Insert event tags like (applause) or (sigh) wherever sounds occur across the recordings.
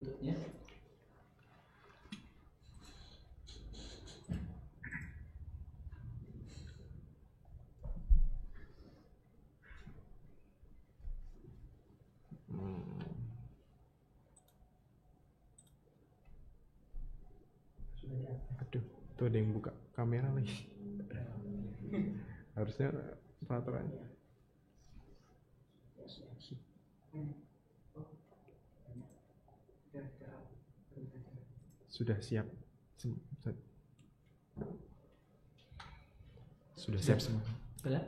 bentuknya Aduh, tuh ada yang buka kamera lagi. (laughs) Harusnya peraturannya. Sudah siap. Sudah siap semua. Boleh?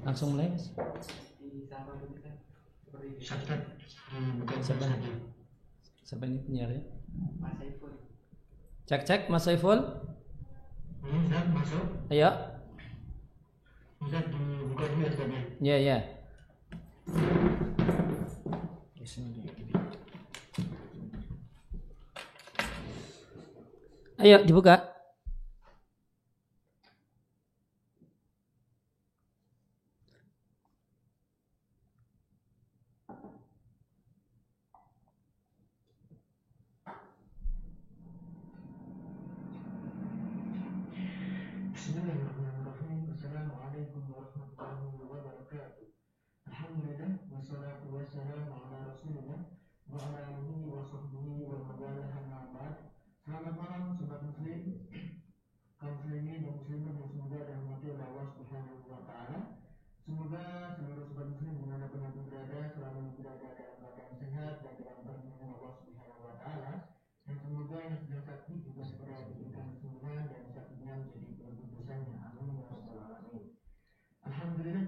langsung mulai mas. Hmm, siapa siapa ini penyiarnya cek cek mas Saiful. Hmm, Ustaz, masuk. ayo. Ustaz, dibuka dulu ya, ya. ya ya ayo dibuka Bismillahirrahmanirrahim. Assalamualaikum warahmatullahi wabarakatuh. Alhamdulillah wassalatu wassalamu ala Rasulillah wa ala alihi wa sahbihi wa man walah amma ba'd. Selamat malam sobat muslim. Kaum muslimin dan muslimat yang semoga dirahmati oleh Allah Subhanahu wa taala. Semoga seluruh sobat muslim di mana pun anda berada selalu berada dalam keadaan sehat dan dalam perlindungan Allah Subhanahu wa taala. Dan semoga yang sedang sakit juga segera diberikan kesembuhan dan sakitnya menjadi penebus dosanya. Amin ya rabbal alamin. Alhamdulillah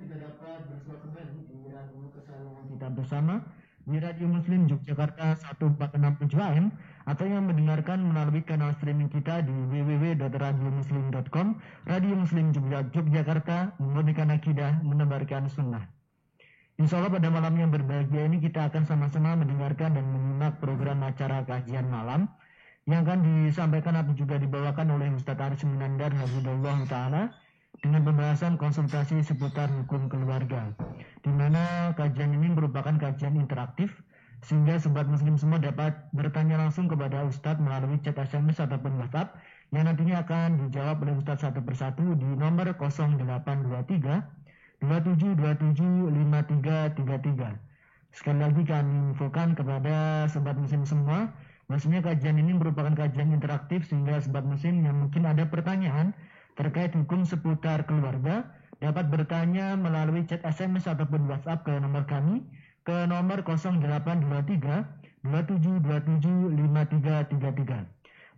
kita bersama di Radio Muslim Yogyakarta 1467 AM atau yang mendengarkan melalui kanal streaming kita di www.radiomuslim.com Radio Muslim Yogyakarta memurnikan akidah menebarkan sunnah. Insya Allah pada malam yang berbahagia ini kita akan sama-sama mendengarkan dan menyimak program acara kajian malam yang akan disampaikan atau juga dibawakan oleh Ustadz Aris Munandar Hafidullah Ta'ala dengan pembahasan konsultasi seputar hukum keluarga di mana kajian ini merupakan kajian interaktif sehingga sobat muslim semua dapat bertanya langsung kepada Ustadz melalui chat SMS ataupun WhatsApp yang nantinya akan dijawab oleh Ustadz satu persatu di nomor 0823 27275333. Sekali lagi kami infokan kepada sobat muslim semua, maksudnya kajian ini merupakan kajian interaktif sehingga sobat muslim yang mungkin ada pertanyaan terkait hukum seputar keluarga dapat bertanya melalui chat SMS ataupun WhatsApp ke nomor kami ke nomor 0823 27275333.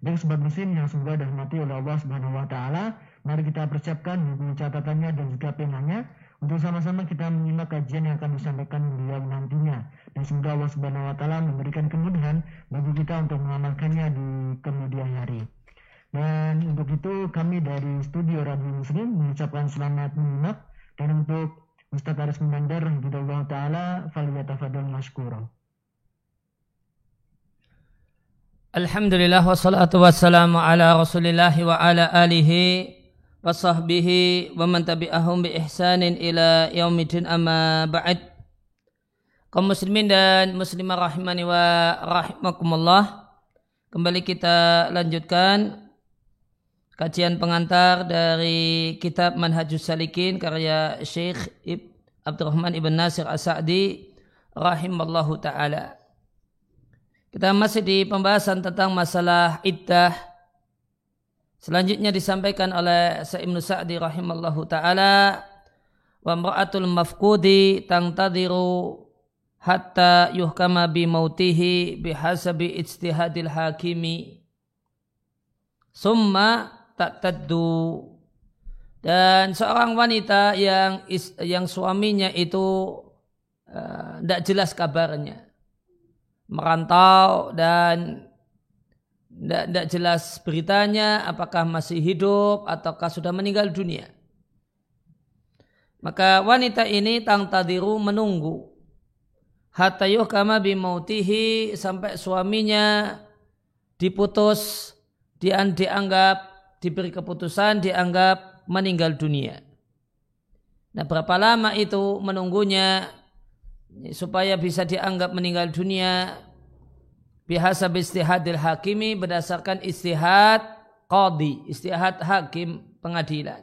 Baik sobat muslim yang semoga dirahmati oleh Allah Subhanahu wa taala, mari kita persiapkan buku catatannya dan juga penanya untuk sama-sama kita menyimak kajian yang akan disampaikan beliau nantinya. Dan semoga Allah Subhanahu wa taala memberikan kemudahan bagi kita untuk mengamalkannya di kemudian hari. Dan untuk itu kami dari studio Radio Muslim mengucapkan selamat menyimak dan untuk Ustaz Aris Mendandar Hidayah Ta'ala Faliyatafadol Mashkura. Alhamdulillah wassalatu wassalamu ala rasulillah wa ala alihi wa sahbihi wa man tabi'ahum bi ihsanin ila yaumidin amma ba'd kaum muslimin dan muslimah rahimani wa rahimakumullah kembali kita lanjutkan kajian pengantar dari kitab Manhajus Salikin karya Syekh Ib Abdurrahman Ibn Nasir As-Sa'di rahimallahu taala kita masih di pembahasan tentang masalah iddah. Selanjutnya disampaikan oleh Sa'ibnu Sa'di rahimallahu ta'ala wa mra'atul mafqudi tangtadiru hatta yuhkama bi mautihi bihasabi ijtihadil hakimi summa ta'taddu dan seorang wanita yang is, yang suaminya itu tidak jelas kabarnya. Merantau dan tidak jelas beritanya apakah masih hidup ataukah sudah meninggal dunia. Maka wanita ini tang tadiru menunggu. Hatta yuhkama bimautihi sampai suaminya diputus dian dianggap diberi keputusan dianggap meninggal dunia. Nah berapa lama itu menunggunya supaya bisa dianggap meninggal dunia bihasa istihadil hakimi berdasarkan istihad qadi, istihad hakim pengadilan.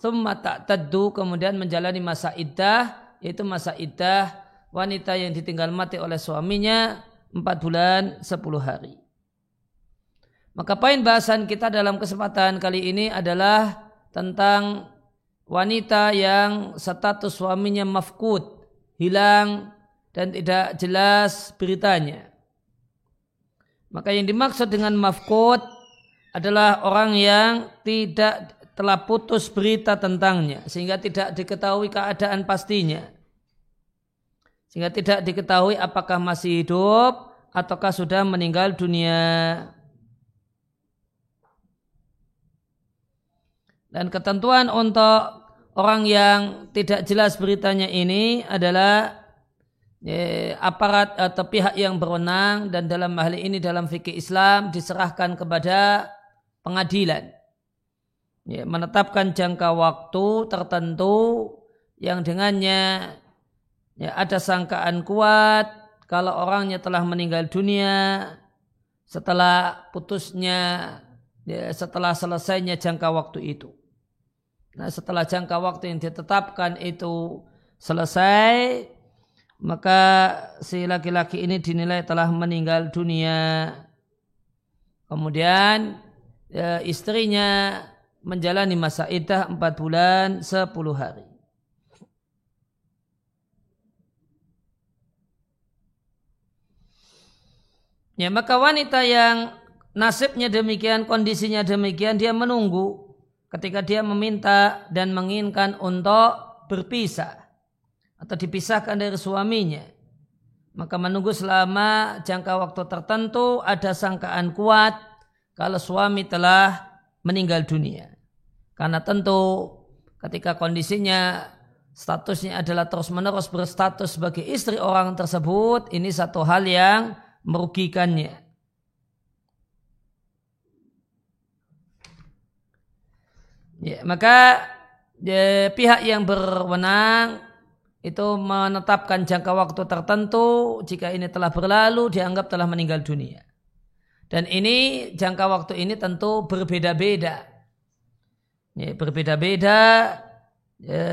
Thumma ta'taddu kemudian menjalani masa iddah yaitu masa iddah wanita yang ditinggal mati oleh suaminya 4 bulan 10 hari. Maka poin bahasan kita dalam kesempatan kali ini adalah tentang wanita yang status suaminya mafkud, hilang dan tidak jelas beritanya. Maka yang dimaksud dengan mafkud adalah orang yang tidak telah putus berita tentangnya sehingga tidak diketahui keadaan pastinya. Sehingga tidak diketahui apakah masih hidup ataukah sudah meninggal dunia. Dan ketentuan untuk orang yang tidak jelas beritanya ini adalah ya, aparat atau pihak yang berwenang dan dalam hal ini dalam fikih Islam diserahkan kepada pengadilan. Ya, menetapkan jangka waktu tertentu yang dengannya ya, ada sangkaan kuat kalau orangnya telah meninggal dunia setelah putusnya ya, setelah selesainya jangka waktu itu. Nah setelah jangka waktu yang ditetapkan itu selesai, maka si laki-laki ini dinilai telah meninggal dunia. Kemudian ya, istrinya menjalani masa iddah 4 bulan 10 hari. Ya, maka wanita yang nasibnya demikian, kondisinya demikian, dia menunggu ketika dia meminta dan menginginkan untuk berpisah atau dipisahkan dari suaminya maka menunggu selama jangka waktu tertentu ada sangkaan kuat kalau suami telah meninggal dunia. Karena tentu ketika kondisinya statusnya adalah terus-menerus berstatus sebagai istri orang tersebut ini satu hal yang merugikannya Ya, maka ya, pihak yang berwenang itu menetapkan jangka waktu tertentu jika ini telah berlalu dianggap telah meninggal dunia. Dan ini jangka waktu ini tentu berbeda-beda. Ya, berbeda-beda ya,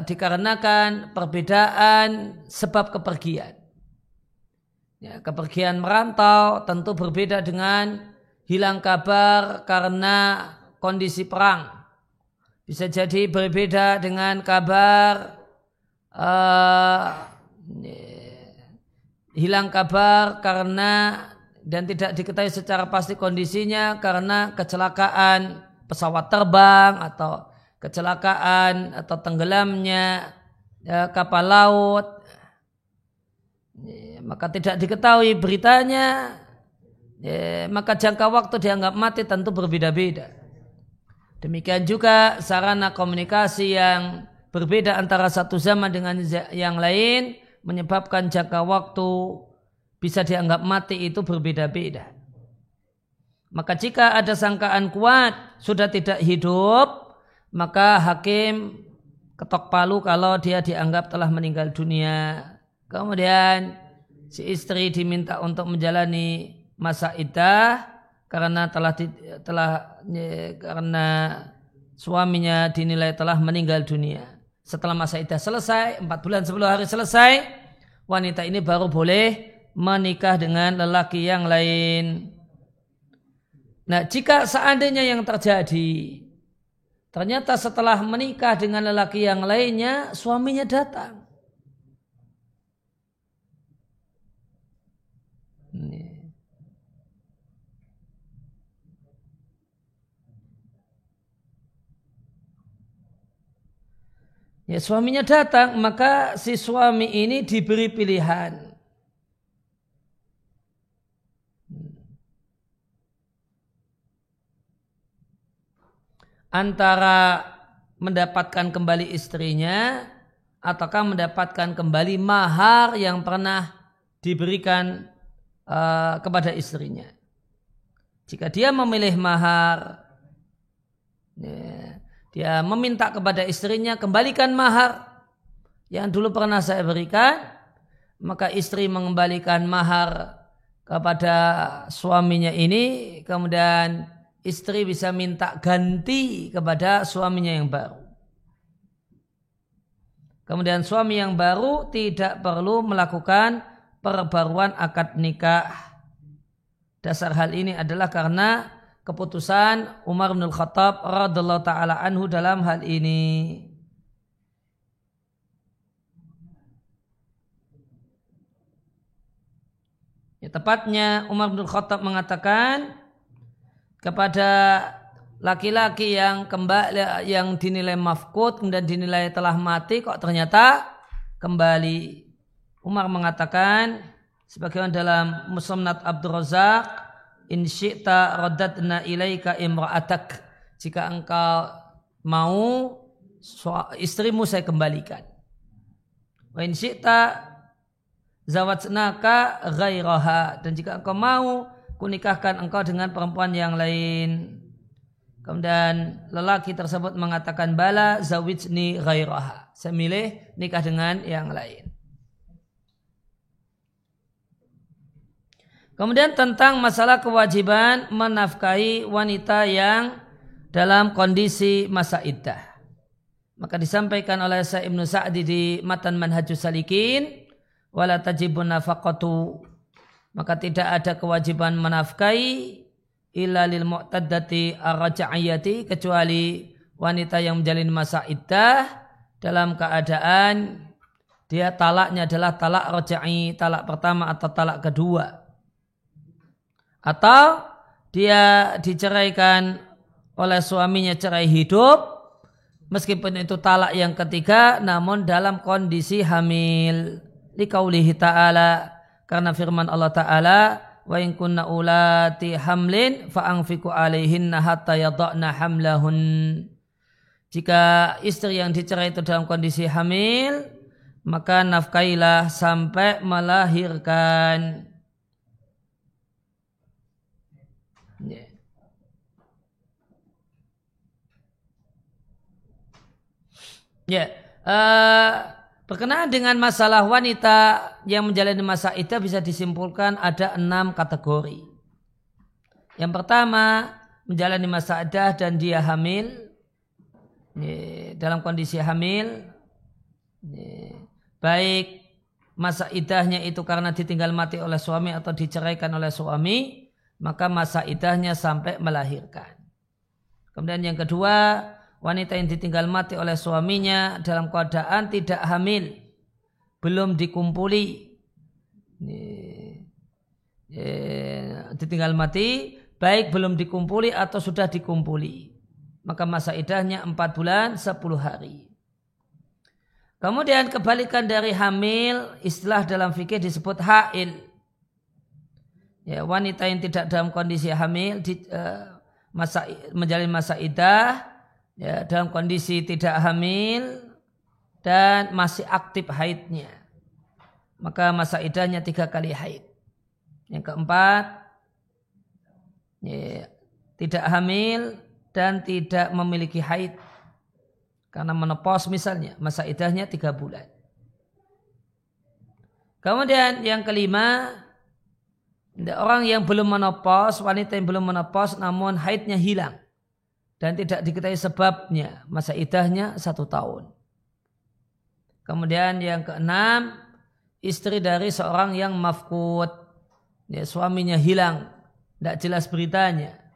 dikarenakan perbedaan sebab kepergian. Ya, kepergian merantau tentu berbeda dengan hilang kabar karena kondisi perang bisa jadi berbeda dengan kabar uh, hilang kabar karena dan tidak diketahui secara pasti kondisinya karena kecelakaan pesawat terbang atau kecelakaan atau tenggelamnya ya, kapal laut. Ya, maka tidak diketahui beritanya. Ya, maka jangka waktu dianggap mati tentu berbeda-beda Demikian juga sarana komunikasi yang berbeda antara satu zaman dengan yang lain menyebabkan jangka waktu bisa dianggap mati itu berbeda-beda. Maka jika ada sangkaan kuat sudah tidak hidup, maka hakim ketok palu kalau dia dianggap telah meninggal dunia. Kemudian si istri diminta untuk menjalani masa iddah karena telah telah karena suaminya dinilai telah meninggal dunia. Setelah masa iddah selesai, empat bulan sebelum hari selesai, wanita ini baru boleh menikah dengan lelaki yang lain. Nah, jika seandainya yang terjadi, ternyata setelah menikah dengan lelaki yang lainnya, suaminya datang. Ya suaminya datang maka si suami ini diberi pilihan. Antara mendapatkan kembali istrinya ataukah mendapatkan kembali mahar yang pernah diberikan uh, kepada istrinya. Jika dia memilih mahar, ya, dia meminta kepada istrinya kembalikan mahar yang dulu pernah saya berikan maka istri mengembalikan mahar kepada suaminya ini, kemudian istri bisa minta ganti kepada suaminya yang baru. Kemudian suami yang baru tidak perlu melakukan perbaruan akad nikah. Dasar hal ini adalah karena keputusan Umar bin Khattab radhiallahu taala anhu dalam hal ini. Ya, tepatnya Umar bin Khattab mengatakan kepada laki-laki yang kembali yang dinilai mafkut kemudian dinilai telah mati kok ternyata kembali Umar mengatakan sebagaimana dalam Muslimnat Abdul Razak in syi'ta radadna ilaika imra'atak. Jika engkau mau istrimu saya kembalikan. Wa in syi'ta zawatnaka ghairaha. Dan jika engkau mau kunikahkan engkau dengan perempuan yang lain. Kemudian lelaki tersebut mengatakan bala zawijni ghairaha. Saya milih nikah dengan yang lain Kemudian tentang masalah kewajiban menafkahi wanita yang dalam kondisi masa iddah. Maka disampaikan oleh Sa'ib Ibnu Sa'di di Matan Manhajus Salikin wala tajibun nafaqatu maka tidak ada kewajiban menafkahi illa lil mu'taddati ar-raja'iyati kecuali wanita yang menjalin masa iddah dalam keadaan dia talaknya adalah talak raja'i, talak pertama atau talak kedua. Atau dia diceraikan oleh suaminya cerai hidup meskipun itu talak yang ketiga namun dalam kondisi hamil. Liqaulihi ta'ala karena firman Allah ta'ala wa in kunna ulati hamlin fa anfiqu alaihinna hatta yadhna hamlahun. Jika istri yang dicerai itu dalam kondisi hamil maka nafkailah sampai melahirkan yeah. uh, Berkenaan dengan masalah wanita yang menjalani masa iddah bisa disimpulkan ada enam kategori. Yang pertama, menjalani masa iddah dan dia hamil. Dalam kondisi hamil, baik masa idahnya itu karena ditinggal mati oleh suami atau diceraikan oleh suami, maka masa idahnya sampai melahirkan. Kemudian yang kedua, wanita yang ditinggal mati oleh suaminya dalam keadaan tidak hamil, belum dikumpuli, ditinggal mati, baik belum dikumpuli atau sudah dikumpuli. Maka masa idahnya 4 bulan 10 hari. Kemudian kebalikan dari hamil, istilah dalam fikih disebut hail. Ya, wanita yang tidak dalam kondisi hamil di, uh, masa menjalin masa idah ya, dalam kondisi tidak hamil dan masih aktif haidnya. Maka masa idahnya tiga kali haid. Yang keempat, ya, tidak hamil dan tidak memiliki haid. Karena menopos misalnya, masa idahnya tiga bulan. Kemudian yang kelima, orang yang belum menopos, wanita yang belum menopos namun haidnya hilang dan tidak diketahui sebabnya masa idahnya satu tahun. Kemudian yang keenam istri dari seorang yang mafkut ya, suaminya hilang tidak jelas beritanya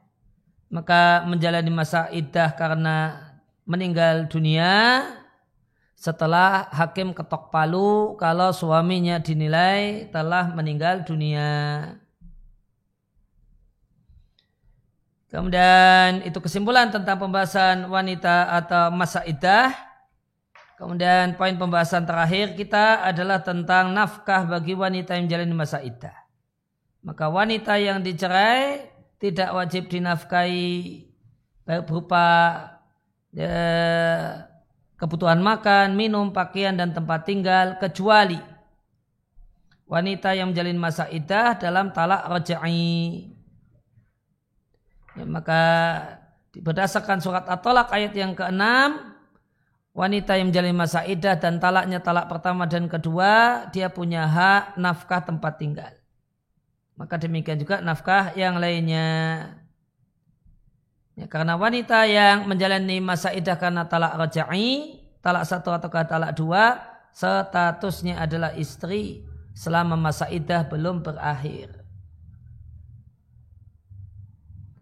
maka menjalani masa idah karena meninggal dunia setelah hakim ketok palu kalau suaminya dinilai telah meninggal dunia. Kemudian itu kesimpulan tentang pembahasan wanita atau masa idah. Kemudian poin pembahasan terakhir kita adalah tentang nafkah bagi wanita yang menjalani masa idah. Maka wanita yang dicerai tidak wajib dinafkahi baik berupa ya, kebutuhan makan, minum, pakaian dan tempat tinggal kecuali wanita yang menjalin masa idah dalam talak raja'i Ya, maka berdasarkan surat At-Tolak ayat yang ke-6 wanita yang menjalani masa idah dan talaknya talak pertama dan kedua, dia punya hak nafkah tempat tinggal. Maka demikian juga nafkah yang lainnya. Ya, karena wanita yang menjalani masa idah karena talak raja'i, talak satu atau talak dua, statusnya adalah istri selama masa idah belum berakhir.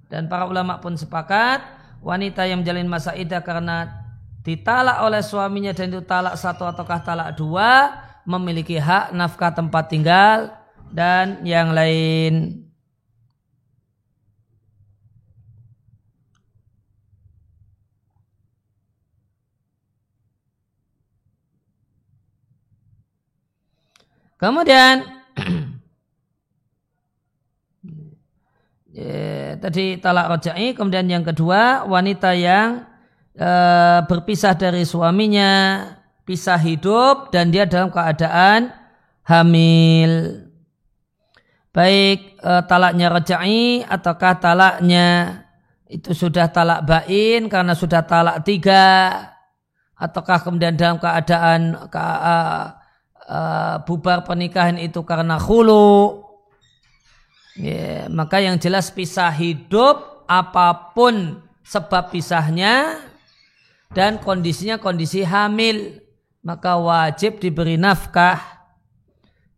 Dan para ulama pun sepakat, wanita yang menjalin masa idah karena ditalak oleh suaminya dan itu talak satu ataukah talak dua memiliki hak nafkah tempat tinggal dan yang lain. Kemudian ya, tadi talak rojai, kemudian yang kedua wanita yang e, berpisah dari suaminya, pisah hidup dan dia dalam keadaan hamil. Baik e, talaknya rejai ataukah talaknya itu sudah talak bain karena sudah talak tiga? Ataukah kemudian dalam keadaan ke, uh, uh, bubar pernikahan itu karena hulu yeah, maka yang jelas pisah hidup apa pun sebab pisahnya dan kondisinya kondisi hamil maka wajib diberi nafkah.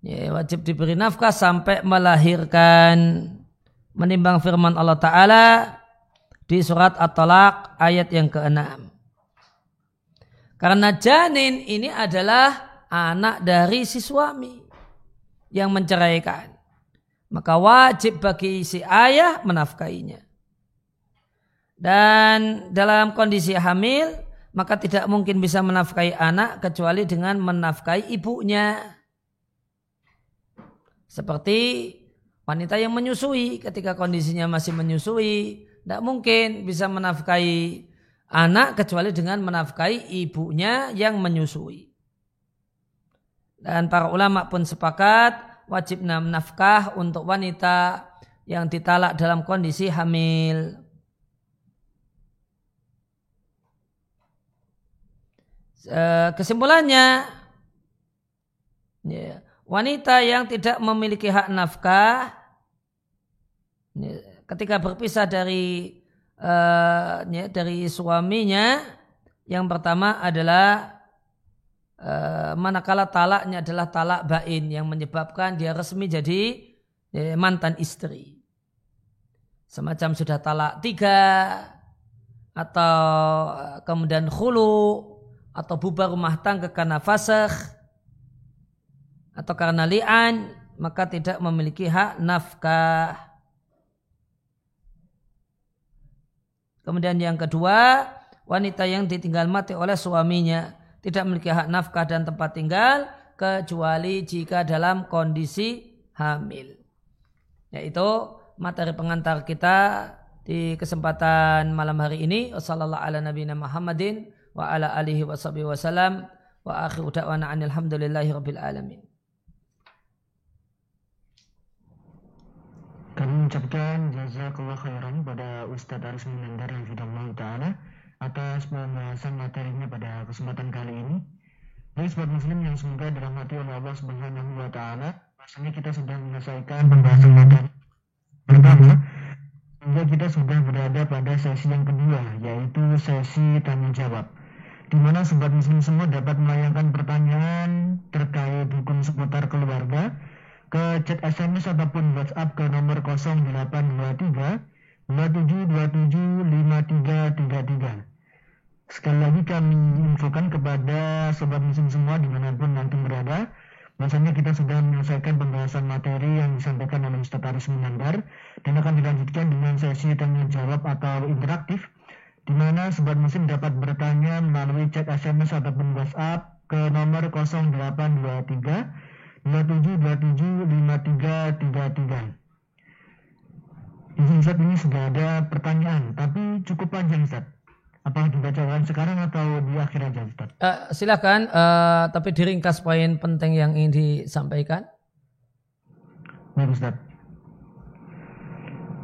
Ya, wajib diberi nafkah sampai melahirkan. Menimbang firman Allah Ta'ala di surat At-Talaq ayat yang ke-6 karena janin ini adalah anak dari si suami yang menceraikan maka wajib bagi si ayah menafkainya dan dalam kondisi hamil, maka tidak mungkin bisa menafkahi anak kecuali dengan menafkahi ibunya. Seperti wanita yang menyusui ketika kondisinya masih menyusui, tidak mungkin bisa menafkahi anak kecuali dengan menafkahi ibunya yang menyusui. Dan para ulama pun sepakat wajib nafkah untuk wanita yang ditalak dalam kondisi hamil. Eh, kesimpulannya ya, wanita yang tidak memiliki hak nafkah ya, ketika berpisah dari uh, ya, dari suaminya yang pertama adalah uh, manakala talaknya adalah talak bain yang menyebabkan dia resmi jadi ya, mantan istri semacam sudah talak tiga atau kemudian khulu atau bubar rumah tangga karena fasakh atau karena li'an maka tidak memiliki hak nafkah. Kemudian yang kedua, wanita yang ditinggal mati oleh suaminya tidak memiliki hak nafkah dan tempat tinggal kecuali jika dalam kondisi hamil. Yaitu materi pengantar kita di kesempatan malam hari ini. Wassalamualaikum warahmatullahi wabarakatuh wa ala alihi wa sahbihi wa salam wa da'wana alhamdulillahi rabbil alamin. Kami mengucapkan jazakallah khairan pada Ustadz Aris Munandar yang Ta'ala atas pembahasan materinya pada kesempatan kali ini. Jadi sobat muslim yang semoga dirahmati oleh Allah Subhanahu wa taala, rasanya kita sudah menyelesaikan pembahasan materi pertama hingga kita sudah berada pada sesi yang kedua yaitu sesi tanya jawab di mana sobat muslim semua dapat melayangkan pertanyaan terkait hukum seputar keluarga ke chat SMS ataupun WhatsApp ke nomor 0823 27275333. Sekali lagi kami infokan kepada sobat muslim semua di mana pun nanti berada Biasanya kita sudah menyelesaikan pembahasan materi yang disampaikan oleh Ustaz Aris Munandar dan akan dilanjutkan dengan sesi tanya jawab atau interaktif di mana sobat muslim dapat bertanya melalui chat SMS ataupun WhatsApp ke nomor 0823 27275333. Izin Ustaz ini sudah ada pertanyaan, tapi cukup panjang Ustaz. Apa dibacakan sekarang atau di akhir aja Ustaz? Uh, silakan, uh, tapi diringkas poin penting yang ingin disampaikan. Baik Ustaz.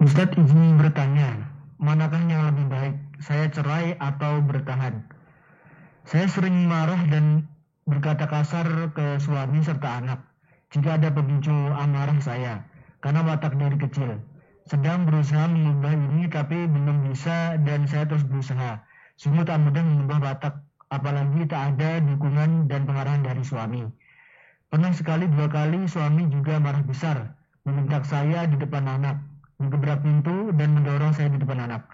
Ustaz izin bertanya, manakah yang lebih baik, saya cerai atau bertahan? Saya sering marah dan berkata kasar ke suami serta anak jika ada pemicu amarah saya karena watak dari kecil. Sedang berusaha mengubah ini tapi belum bisa dan saya terus berusaha. Sungguh tak mudah mengubah watak apalagi tak ada dukungan dan pengarahan dari suami. Pernah sekali dua kali suami juga marah besar, meminta saya di depan anak, menggebrak pintu dan mendorong saya di depan anak.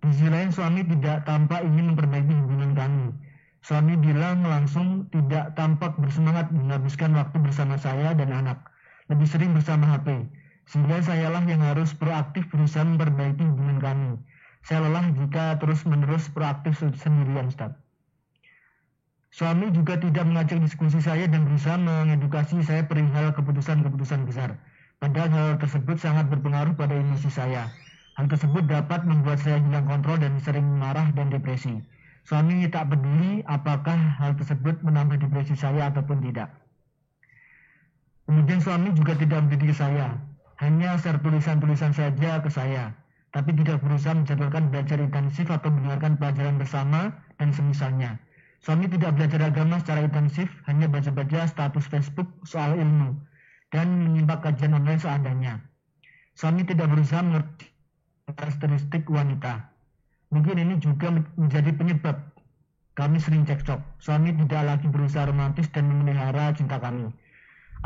Di sisi lain suami tidak tampak ingin memperbaiki hubungan kami. Suami bilang langsung tidak tampak bersemangat menghabiskan waktu bersama saya dan anak. Lebih sering bersama HP. Sehingga sayalah yang harus proaktif berusaha memperbaiki hubungan kami. Saya lelah jika terus-menerus proaktif sendirian, Ustaz. Suami juga tidak mengajak diskusi saya dan berusaha mengedukasi saya perihal keputusan-keputusan besar. Padahal hal tersebut sangat berpengaruh pada emosi saya. Hal tersebut dapat membuat saya hilang kontrol dan sering marah dan depresi. Suami tak peduli apakah hal tersebut menambah depresi saya ataupun tidak. Kemudian suami juga tidak mendidik saya, hanya share tulisan-tulisan saja ke saya, tapi tidak berusaha menjadwalkan belajar intensif atau mendengarkan pelajaran bersama dan semisalnya. Suami tidak belajar agama secara intensif, hanya baca-baca status Facebook soal ilmu dan menyimak kajian online seadanya. Suami tidak berusaha mengerti karakteristik wanita. Mungkin ini juga menjadi penyebab kami sering cekcok. Suami tidak lagi berusaha romantis dan memelihara cinta kami.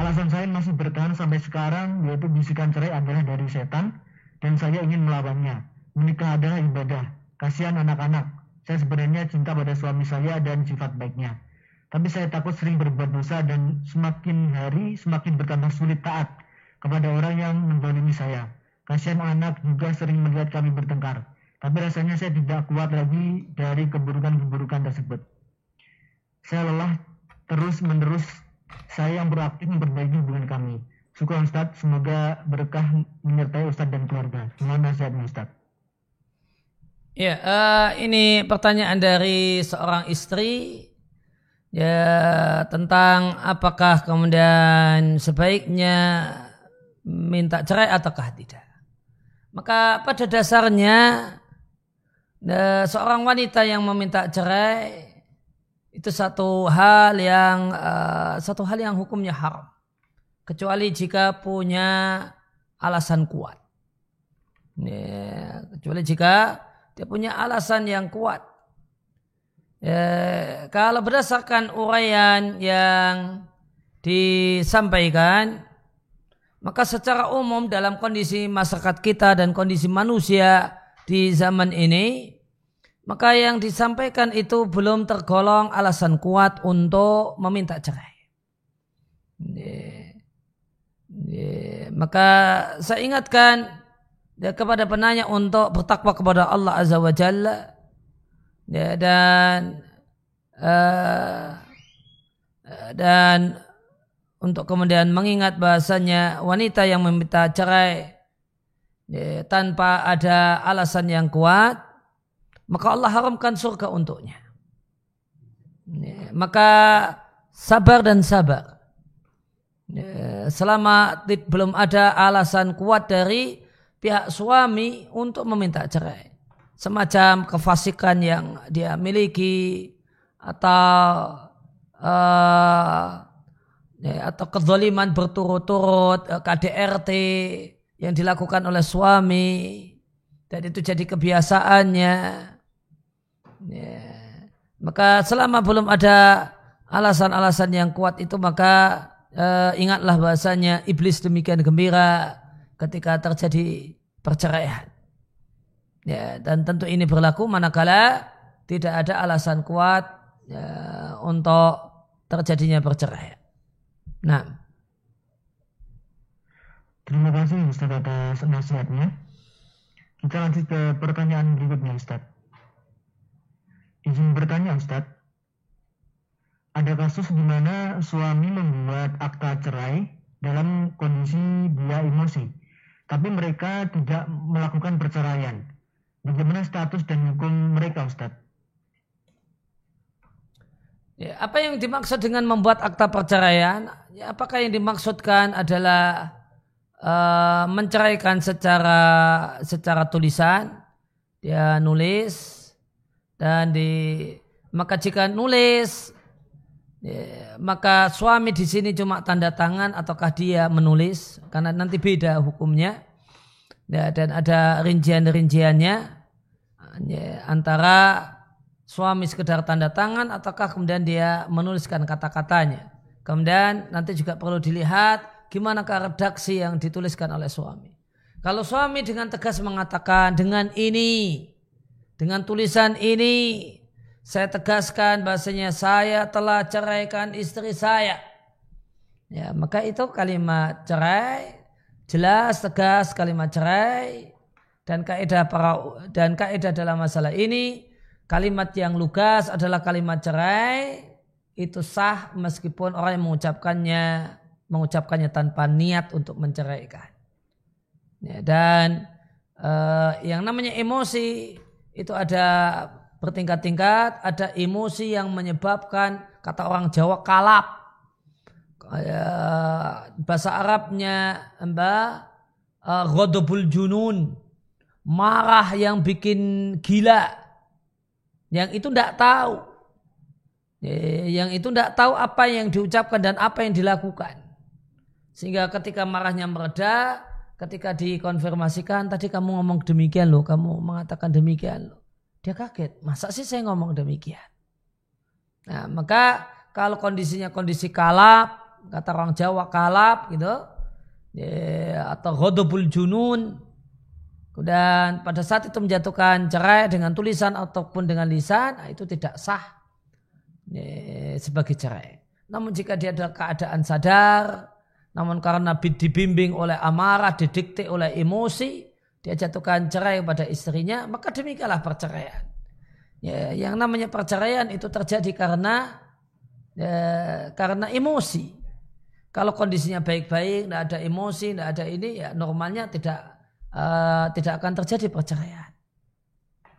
Alasan saya masih bertahan sampai sekarang yaitu bisikan cerai adalah dari setan dan saya ingin melawannya. Menikah adalah ibadah. Kasihan anak-anak, saya sebenarnya cinta pada suami saya dan sifat baiknya. Tapi saya takut sering berbuat dosa dan semakin hari semakin bertambah sulit taat kepada orang yang mendolimi saya. Kasihan anak juga sering melihat kami bertengkar. Tapi rasanya saya tidak kuat lagi dari keburukan-keburukan tersebut. Saya lelah terus menerus saya yang proaktif memperbaiki hubungan kami. Syukur Ustaz, semoga berkah menyertai Ustaz dan keluarga. Semoga nasihat Ustaz. Ya, uh, ini pertanyaan dari seorang istri ya tentang apakah kemudian sebaiknya minta cerai ataukah tidak. Maka pada dasarnya uh, seorang wanita yang meminta cerai itu satu hal yang uh, satu hal yang hukumnya haram kecuali jika punya alasan kuat. Ya, kecuali jika dia punya alasan yang kuat. Ya, kalau berdasarkan uraian yang disampaikan, maka secara umum dalam kondisi masyarakat kita dan kondisi manusia di zaman ini, maka yang disampaikan itu belum tergolong alasan kuat untuk meminta cerai. Maka saya ingatkan ya, kepada penanya untuk bertakwa kepada Allah Azza wa Jalla ya, dan uh, dan untuk kemudian mengingat bahasanya wanita yang meminta cerai ya, tanpa ada alasan yang kuat maka Allah haramkan surga untuknya ya, maka sabar dan sabar ya, selama belum ada alasan kuat dari pihak suami untuk meminta cerai. Semacam kefasikan yang dia miliki atau uh, atau kezaliman berturut-turut uh, KDRT yang dilakukan oleh suami dan itu jadi kebiasaannya. Ya. Maka selama belum ada alasan-alasan yang kuat itu maka uh, ingatlah bahasanya iblis demikian gembira ketika terjadi perceraian. Ya, dan tentu ini berlaku manakala tidak ada alasan kuat ya, untuk terjadinya perceraian. Nah. Terima kasih Ustaz atas nasihatnya. Kita lanjut ke pertanyaan berikutnya Ustaz. Izin bertanya Ustaz. Ada kasus di mana suami membuat akta cerai dalam kondisi dia emosi tapi mereka tidak melakukan perceraian. Bagaimana status dan hukum mereka, Ustadz? Ya, apa yang dimaksud dengan membuat akta perceraian? Ya, apakah yang dimaksudkan adalah uh, menceraikan secara secara tulisan? Dia nulis dan di maka jika nulis ya, maka suami di sini cuma tanda tangan ataukah dia menulis karena nanti beda hukumnya. Ya, dan ada rincian-rinciannya ya, antara suami sekedar tanda tangan ataukah kemudian dia menuliskan kata-katanya. Kemudian nanti juga perlu dilihat gimana redaksi yang dituliskan oleh suami. Kalau suami dengan tegas mengatakan dengan ini dengan tulisan ini saya tegaskan bahasanya saya telah ceraikan istri saya. Ya, maka itu kalimat cerai jelas tegas kalimat cerai dan kaidah para dan kaidah dalam masalah ini kalimat yang lugas adalah kalimat cerai itu sah meskipun orang yang mengucapkannya mengucapkannya tanpa niat untuk menceraikan. Ya, dan uh, yang namanya emosi itu ada bertingkat-tingkat, ada emosi yang menyebabkan kata orang Jawa kalap. bahasa Arabnya mbak uh, ghadabul junun, marah yang bikin gila. Yang itu tidak tahu. Yang itu tidak tahu apa yang diucapkan dan apa yang dilakukan. Sehingga ketika marahnya mereda, ketika dikonfirmasikan tadi kamu ngomong demikian loh, kamu mengatakan demikian loh. Dia kaget, masa sih saya ngomong demikian? Nah, maka kalau kondisinya kondisi kalap, kata orang Jawa kalap gitu, ya, atau godobul junun, dan pada saat itu menjatuhkan cerai dengan tulisan ataupun dengan lisan, nah itu tidak sah ya, sebagai cerai. Namun jika dia adalah keadaan sadar, namun karena dibimbing oleh amarah, didikte oleh emosi, dia jatuhkan cerai pada istrinya, maka demikianlah perceraian. Ya, yang namanya perceraian itu terjadi karena ya, karena emosi. Kalau kondisinya baik-baik, tidak ada emosi, tidak ada ini, ya normalnya tidak uh, tidak akan terjadi perceraian.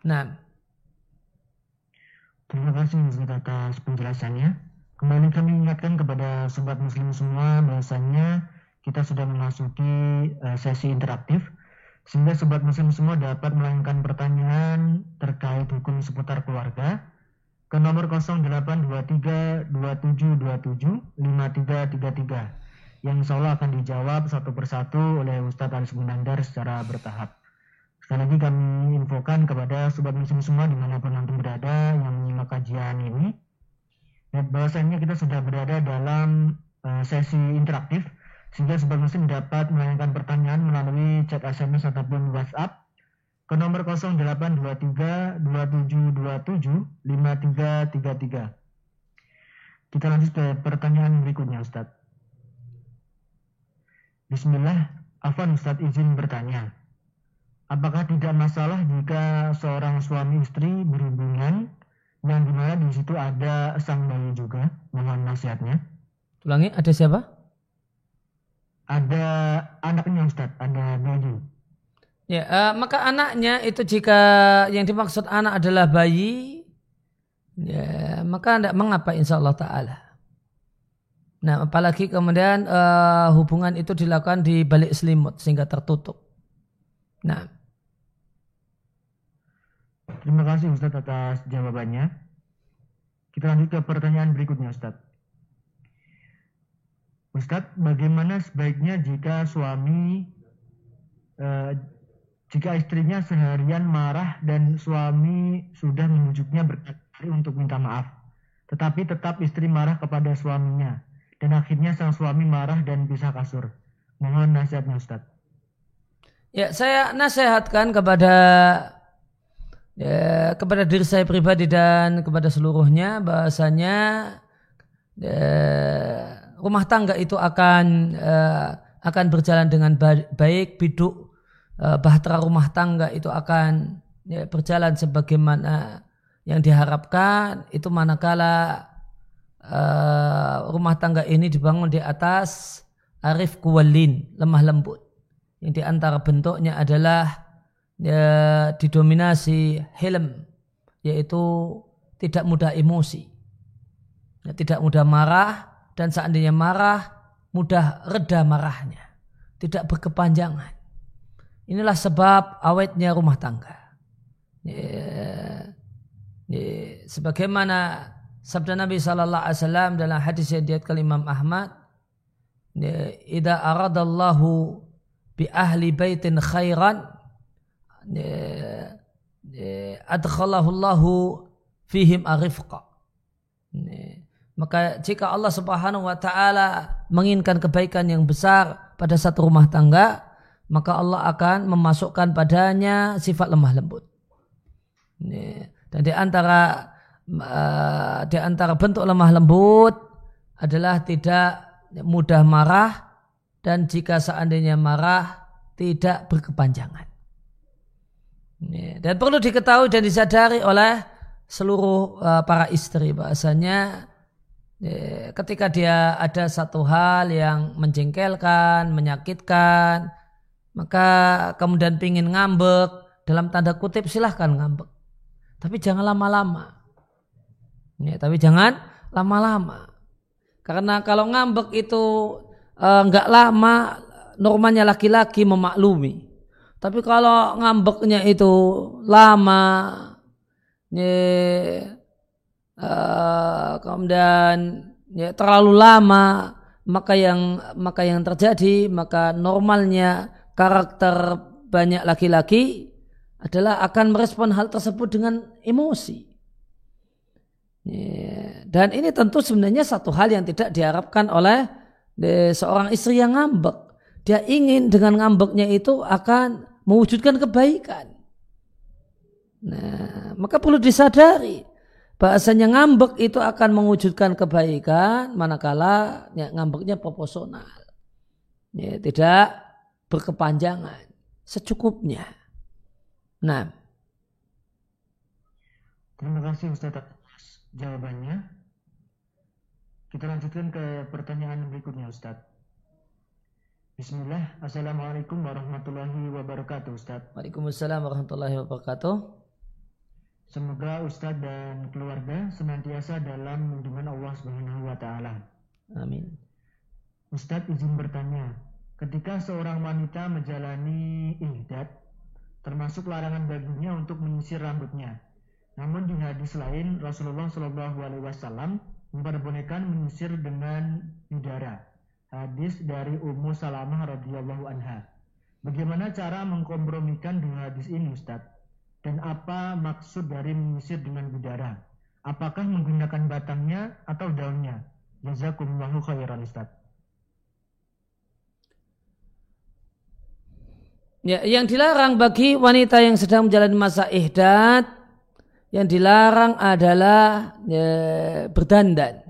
Nah, terima kasih atas penjelasannya. Kembali kami ingatkan kepada sobat muslim semua bahwasanya kita sudah memasuki uh, sesi interaktif sehingga sobat muslim semua dapat melayangkan pertanyaan terkait hukum seputar keluarga ke nomor 0823 2727 5333 yang insya Allah akan dijawab satu persatu oleh Ustadz Aris Gunandar secara bertahap. Sekali lagi kami infokan kepada sobat muslim semua di mana pun nanti berada yang menyimak kajian ini. Dan bahwasanya kita sudah berada dalam uh, sesi interaktif sehingga sobat muslim dapat melayangkan pertanyaan melalui chat SMS ataupun WhatsApp ke nomor 0823 2727 5333. Kita lanjut ke pertanyaan berikutnya Ustaz. Bismillah, Afan Ustaz izin bertanya. Apakah tidak masalah jika seorang suami istri berhubungan yang di mana di situ ada sang bayi juga? Mohon nasihatnya. Ulangi, ada siapa? ada anaknya Ustaz, ada bayi. Ya, uh, maka anaknya itu jika yang dimaksud anak adalah bayi, ya, maka tidak mengapa insya Allah Ta'ala. Nah, apalagi kemudian uh, hubungan itu dilakukan di balik selimut sehingga tertutup. Nah. Terima kasih Ustaz atas jawabannya. Kita lanjut ke pertanyaan berikutnya Ustaz. Ustadz, bagaimana sebaiknya jika suami, eh, jika istrinya seharian marah dan suami sudah membujuknya berkali-kali untuk minta maaf, tetapi tetap istri marah kepada suaminya, dan akhirnya sang suami marah dan pisah kasur. Mohon nasihatnya Ustadz. Ya, saya nasihatkan kepada ya, kepada diri saya pribadi dan kepada seluruhnya bahasanya ya, rumah tangga itu akan uh, akan berjalan dengan baik, biduk uh, bahtera rumah tangga itu akan ya, berjalan sebagaimana yang diharapkan. Itu manakala uh, rumah tangga ini dibangun di atas arif kuwalin lemah lembut. Yang di antara bentuknya adalah ya, didominasi helm yaitu tidak mudah emosi ya, tidak mudah marah dan seandainya marah mudah reda marahnya tidak berkepanjangan inilah sebab awetnya rumah tangga yeah. Yeah. sebagaimana sabda Nabi sallallahu alaihi wasallam dalam hadis yang diriwayatkan Imam Ahmad idza aradallahu bi ahli baitin khairan adkhalahu Allahu fihim arifqa maka jika Allah Subhanahu wa taala menginginkan kebaikan yang besar pada satu rumah tangga maka Allah akan memasukkan padanya sifat lemah lembut dan di antara uh, di antara bentuk lemah lembut adalah tidak mudah marah dan jika seandainya marah tidak berkepanjangan. Dan perlu diketahui dan disadari oleh seluruh uh, para istri bahasanya ketika dia ada satu hal yang menjengkelkan, menyakitkan, maka kemudian pingin ngambek, dalam tanda kutip silahkan ngambek. Tapi jangan lama-lama. Ya, tapi jangan lama-lama. Karena kalau ngambek itu enggak lama, normanya laki-laki memaklumi. Tapi kalau ngambeknya itu lama, ya, uh, kemudian ya, terlalu lama, maka yang maka yang terjadi maka normalnya karakter banyak laki-laki adalah akan merespon hal tersebut dengan emosi. Ya, dan ini tentu sebenarnya satu hal yang tidak diharapkan oleh seorang istri yang ngambek. Dia ingin dengan ngambeknya itu akan mewujudkan kebaikan. Nah, maka perlu disadari bahasanya ngambek itu akan mewujudkan kebaikan manakala ya, ngambeknya proporsional. Ya, tidak berkepanjangan, secukupnya. Nah. Terima kasih Ustaz atas jawabannya. Kita lanjutkan ke pertanyaan berikutnya Ustaz. Bismillah. Assalamualaikum warahmatullahi wabarakatuh Ustaz. Waalaikumsalam warahmatullahi wabarakatuh. Semoga Ustaz dan keluarga senantiasa dalam lindungan Allah Subhanahu wa taala. Amin. Ustadz izin bertanya, ketika seorang wanita menjalani ihdat, termasuk larangan baginya untuk menyisir rambutnya. Namun di hadis lain Rasulullah Shallallahu Alaihi Wasallam memperbolehkan menyisir dengan udara. Hadis dari Ummu Salamah radhiyallahu anha. Bagaimana cara mengkompromikan dua hadis ini Ustaz? Dan apa maksud dari menyisir dengan udara? Apakah menggunakan batangnya atau daunnya? Jazakumullahu khairan Ustaz. Ya, yang dilarang bagi wanita yang sedang menjalani masa ihdat yang dilarang adalah ya, berdandan.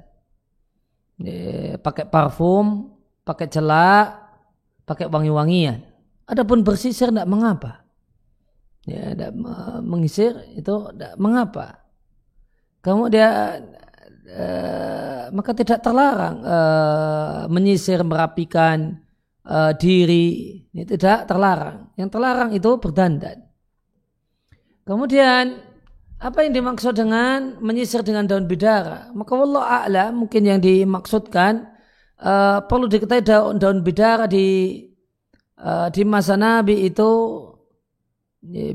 Ya, pakai parfum, pakai celak, pakai wangi-wangian. Adapun bersisir tidak mengapa. Ya, tidak mengisir itu tidak mengapa. Kamu dia eh, maka tidak terlarang eh, menyisir merapikan uh, diri ini tidak terlarang. Yang terlarang itu berdandan. Kemudian apa yang dimaksud dengan menyisir dengan daun bidara? Maka Allah a'la mungkin yang dimaksudkan uh, perlu diketahui daun daun bidara di uh, di masa Nabi itu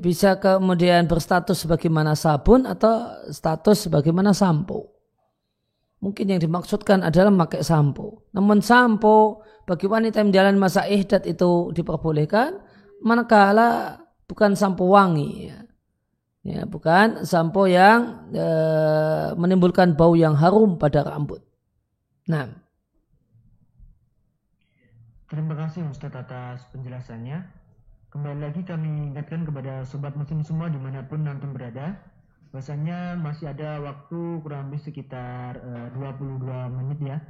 bisa kemudian berstatus sebagaimana sabun atau status sebagaimana sampo. Mungkin yang dimaksudkan adalah memakai sampo. Namun sampo bagi wanita yang menjalani masa ihdat itu diperbolehkan manakala bukan sampo wangi ya. ya bukan sampo yang e, menimbulkan bau yang harum pada rambut. Nah. Terima kasih Ustaz atas penjelasannya. Kembali lagi kami ingatkan kepada sobat muslim semua di mana pun nanti berada bahwasanya masih ada waktu kurang lebih sekitar eh, uh, 22 menit ya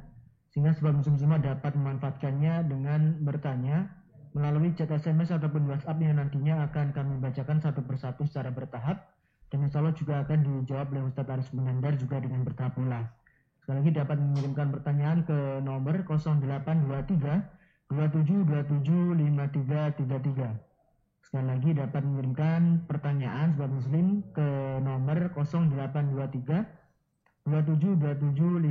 sehingga sobat muslim semua dapat memanfaatkannya dengan bertanya melalui chat SMS ataupun WhatsApp yang nantinya akan kami bacakan satu persatu secara bertahap dan insya Allah juga akan dijawab oleh Ustadz Aris Munandar juga dengan bertahap pula. Sekali lagi dapat mengirimkan pertanyaan ke nomor 0823 2727 5333. Sekali lagi dapat mengirimkan pertanyaan sobat muslim ke nomor 0823 2727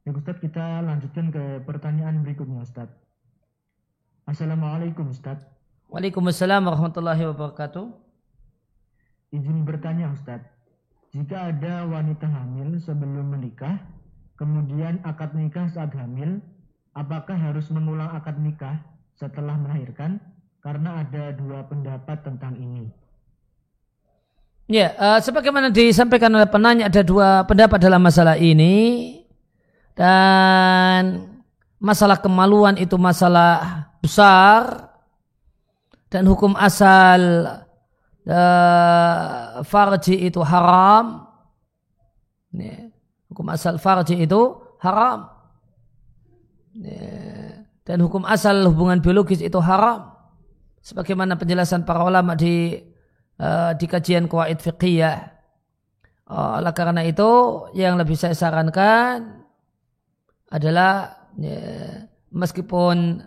Ya Ustaz kita lanjutkan ke pertanyaan berikutnya Ustaz. Assalamualaikum Ustaz. Waalaikumsalam warahmatullahi wabarakatuh. Izin bertanya Ustadz, jika ada wanita hamil sebelum menikah, kemudian akad nikah saat hamil, apakah harus mengulang akad nikah setelah melahirkan? Karena ada dua pendapat tentang ini. Ya, uh, sebagaimana disampaikan oleh penanya ada dua pendapat dalam masalah ini dan masalah kemaluan itu masalah besar dan hukum asal uh, farji itu haram. Ini, hukum asal farji itu haram. Ini, dan hukum asal hubungan biologis itu haram. Sebagaimana penjelasan para ulama di uh, di kajian kuwait fiqhiyah. Oleh karena itu yang lebih saya sarankan adalah ya, meskipun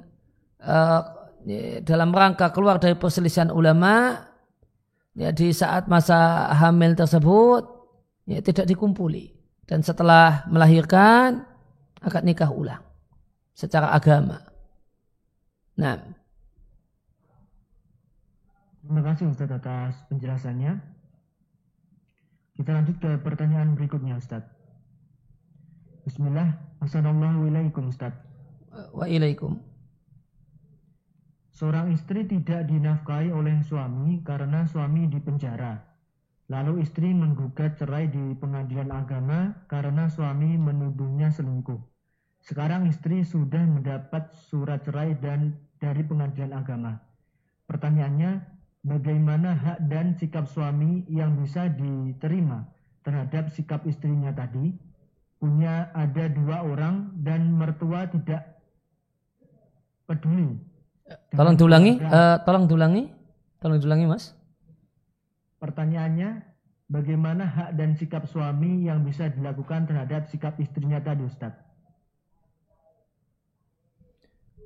uh, ya, dalam rangka keluar dari perselisihan ulama ya di saat masa hamil tersebut ya tidak dikumpuli dan setelah melahirkan akad nikah ulang secara agama. Nah. Terima kasih Ustaz atas penjelasannya. Kita lanjut ke pertanyaan berikutnya Ustaz. Bismillah. Assalamualaikum Ustaz. Wa ilaikum. Seorang istri tidak dinafkahi oleh suami karena suami di penjara. Lalu istri menggugat cerai di pengadilan agama karena suami menuduhnya selingkuh. Sekarang istri sudah mendapat surat cerai dan dari pengadilan agama. Pertanyaannya, bagaimana hak dan sikap suami yang bisa diterima terhadap sikap istrinya tadi? Punya ada dua orang dan mertua tidak peduli Tolong diulangi, uh, tolong diulangi, tolong diulangi mas. Pertanyaannya, bagaimana hak dan sikap suami yang bisa dilakukan terhadap sikap istrinya tadi Ustaz?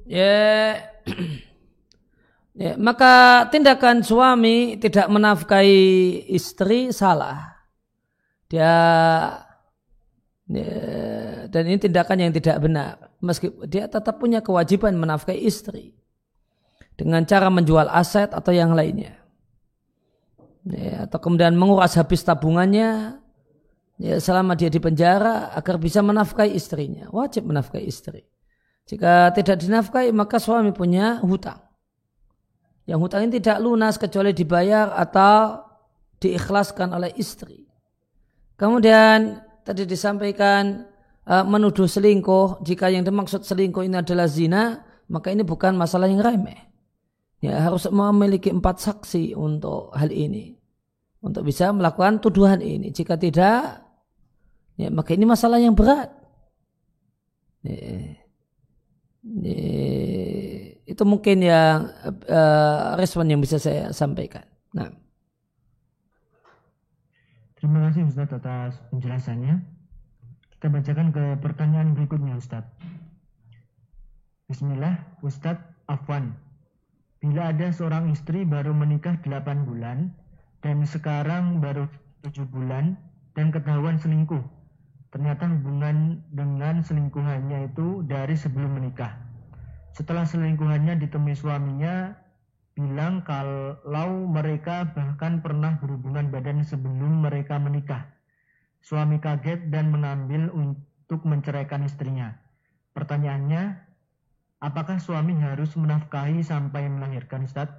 Ya, (clears throat) ya, maka tindakan suami tidak menafkahi istri salah. Dia ya, dan ini tindakan yang tidak benar. Meski dia tetap punya kewajiban menafkahi istri dengan cara menjual aset atau yang lainnya. Ya, atau kemudian menguras habis tabungannya ya, selama dia di penjara agar bisa menafkahi istrinya. Wajib menafkahi istri. Jika tidak dinafkahi maka suami punya hutang. Yang hutang ini tidak lunas kecuali dibayar atau diikhlaskan oleh istri. Kemudian tadi disampaikan uh, menuduh selingkuh. Jika yang dimaksud selingkuh ini adalah zina, maka ini bukan masalah yang remeh ya harus memiliki empat saksi untuk hal ini untuk bisa melakukan tuduhan ini. Jika tidak ya maka ini masalah yang berat. Ya, ya, itu mungkin yang uh, respon yang bisa saya sampaikan. Nah. Terima kasih Ustadz atas penjelasannya. Kita bacakan ke pertanyaan berikutnya Ustadz. Bismillah Ustadz Afwan. Bila ada seorang istri baru menikah 8 bulan dan sekarang baru 7 bulan dan ketahuan selingkuh. Ternyata hubungan dengan selingkuhannya itu dari sebelum menikah. Setelah selingkuhannya ditemui suaminya bilang kalau mereka bahkan pernah berhubungan badan sebelum mereka menikah. Suami kaget dan mengambil untuk menceraikan istrinya. Pertanyaannya, apakah suami harus menafkahi sampai melahirkan Ustaz?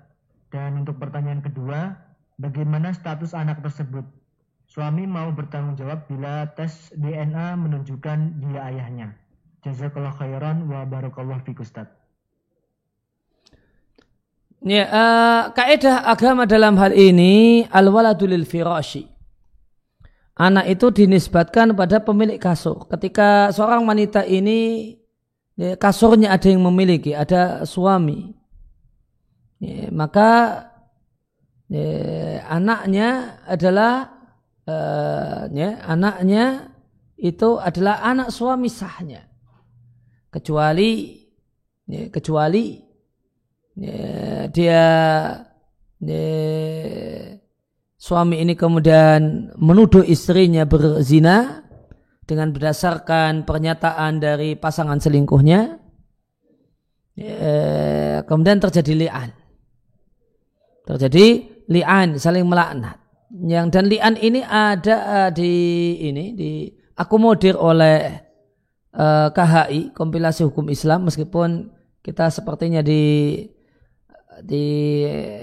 Dan untuk pertanyaan kedua, bagaimana status anak tersebut? Suami mau bertanggung jawab bila tes DNA menunjukkan dia ayahnya. Jazakallah khairan wa barakallah fiik Ustaz. Ya, uh, kaidah agama dalam hal ini al-waladul firashi. Anak itu dinisbatkan pada pemilik kasur. Ketika seorang wanita ini ya, kasurnya ada yang memiliki, ada suami, ya, maka ya, anaknya adalah uh, ya, anaknya itu adalah anak suami sahnya, kecuali ya, kecuali ya, dia ya, suami ini kemudian menuduh istrinya berzina dengan berdasarkan pernyataan dari pasangan selingkuhnya. Kemudian terjadi li'an. Terjadi li'an saling melaknat. Yang dan li'an ini ada uh, di ini di akomodir oleh uh, KHI kompilasi hukum Islam meskipun kita sepertinya di di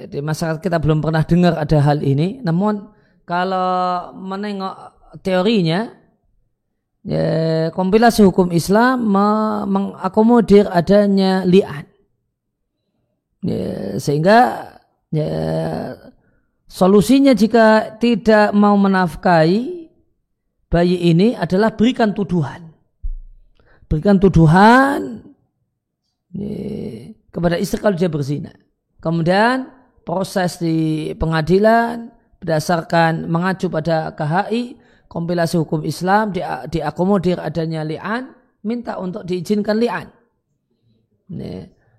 di masyarakat kita belum pernah dengar ada hal ini. Namun kalau menengok teorinya ya, kompilasi hukum Islam mengakomodir adanya li'an. Ya, sehingga ya, Solusinya jika tidak mau menafkahi bayi ini adalah berikan tuduhan. Berikan tuduhan kepada istri kalau dia berzina. Kemudian proses di pengadilan berdasarkan mengacu pada KHI, kompilasi hukum Islam, di, diakomodir adanya li'an, minta untuk diizinkan li'an.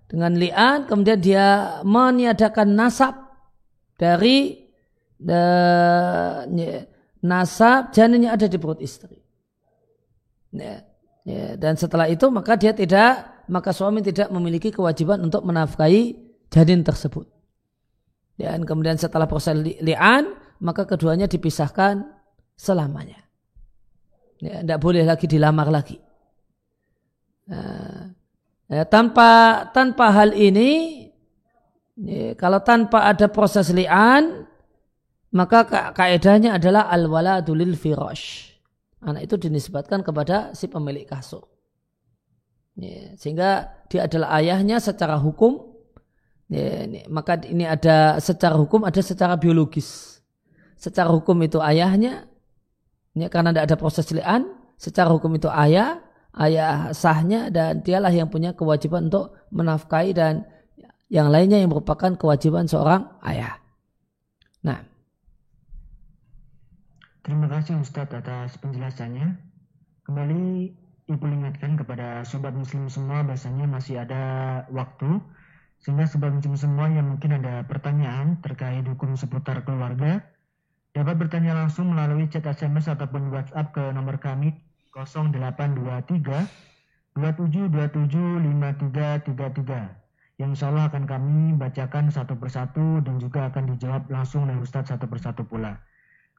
Dengan li'an kemudian dia meniadakan nasab dari nasab janinnya ada di perut istri. Dan setelah itu maka dia tidak maka suami tidak memiliki kewajiban untuk menafkahi janin tersebut. Dan kemudian setelah proses li'an maka keduanya dipisahkan selamanya. Ya, tidak boleh lagi dilamar lagi. Nah, ya, tanpa tanpa hal ini Ya, kalau tanpa ada proses li'an, maka kaedahnya adalah al-waladu lil firash. Anak itu dinisbatkan kepada si pemilik kasur. Ya, sehingga dia adalah ayahnya secara hukum. Ya, ini, maka ini ada secara hukum, ada secara biologis. Secara hukum itu ayahnya, ya, karena tidak ada proses li'an. Secara hukum itu ayah, ayah sahnya dan dialah yang punya kewajiban untuk menafkahi dan yang lainnya yang merupakan kewajiban seorang ayah. Nah. Terima kasih Ustadz atas penjelasannya. Kembali Ibu ingatkan kepada sobat muslim semua bahasanya masih ada waktu sehingga sobat muslim semua yang mungkin ada pertanyaan terkait hukum seputar keluarga dapat bertanya langsung melalui chat SMS ataupun WhatsApp ke nomor kami 0823 2727 5333 yang insya Allah akan kami bacakan satu persatu dan juga akan dijawab langsung oleh Ustadz satu persatu pula.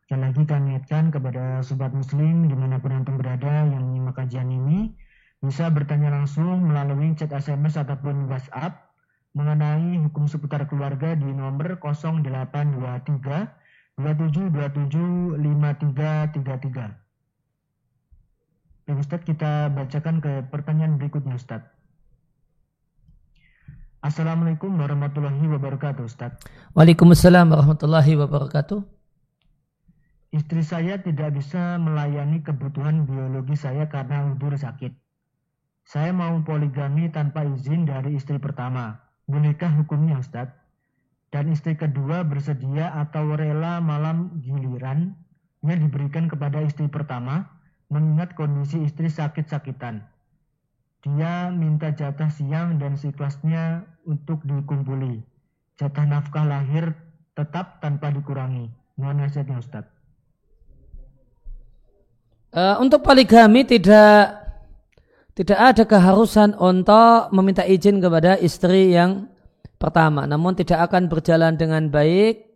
Sekali lagi kami ingatkan kepada sobat muslim di mana pun antum berada yang menyimak kajian ini bisa bertanya langsung melalui chat SMS ataupun WhatsApp mengenai hukum seputar keluarga di nomor 0823 2727 5333. Baik Ustadz kita bacakan ke pertanyaan berikutnya Ustadz. Assalamualaikum warahmatullahi wabarakatuh Ustaz. Waalaikumsalam warahmatullahi wabarakatuh. Istri saya tidak bisa melayani kebutuhan biologi saya karena udur sakit. Saya mau poligami tanpa izin dari istri pertama. Bolehkah hukumnya Ustaz? Dan istri kedua bersedia atau rela malam gilirannya diberikan kepada istri pertama mengingat kondisi istri sakit-sakitan. Dia minta jatah siang dan siklusnya untuk dikumpuli. Jatah nafkah lahir tetap tanpa dikurangi. Mohon nasihatnya Ustaz. Uh, untuk poligami tidak tidak ada keharusan untuk meminta izin kepada istri yang pertama. Namun tidak akan berjalan dengan baik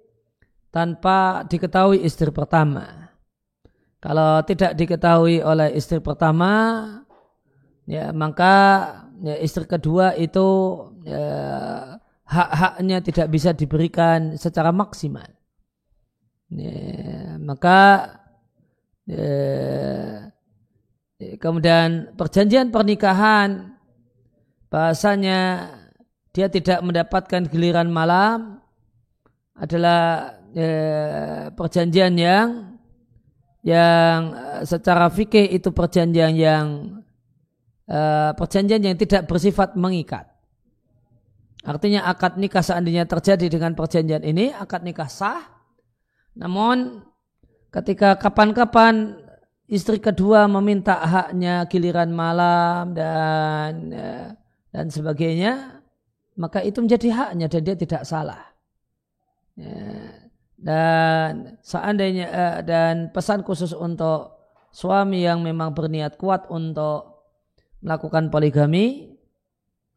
tanpa diketahui istri pertama. Kalau tidak diketahui oleh istri pertama, ya maka ya, istri kedua itu ya, hak-haknya tidak bisa diberikan secara maksimal. Ya, maka kemudian perjanjian pernikahan bahasanya dia tidak mendapatkan giliran malam adalah ya, perjanjian yang yang secara fikih itu perjanjian yang Eh, perjanjian yang tidak bersifat mengikat. Artinya akad nikah seandainya terjadi dengan perjanjian ini, akad nikah sah. Namun ketika kapan-kapan istri kedua meminta haknya giliran malam dan eh, dan sebagainya, maka itu menjadi haknya dan dia tidak salah. Ya. Dan seandainya eh, dan pesan khusus untuk suami yang memang berniat kuat untuk melakukan poligami,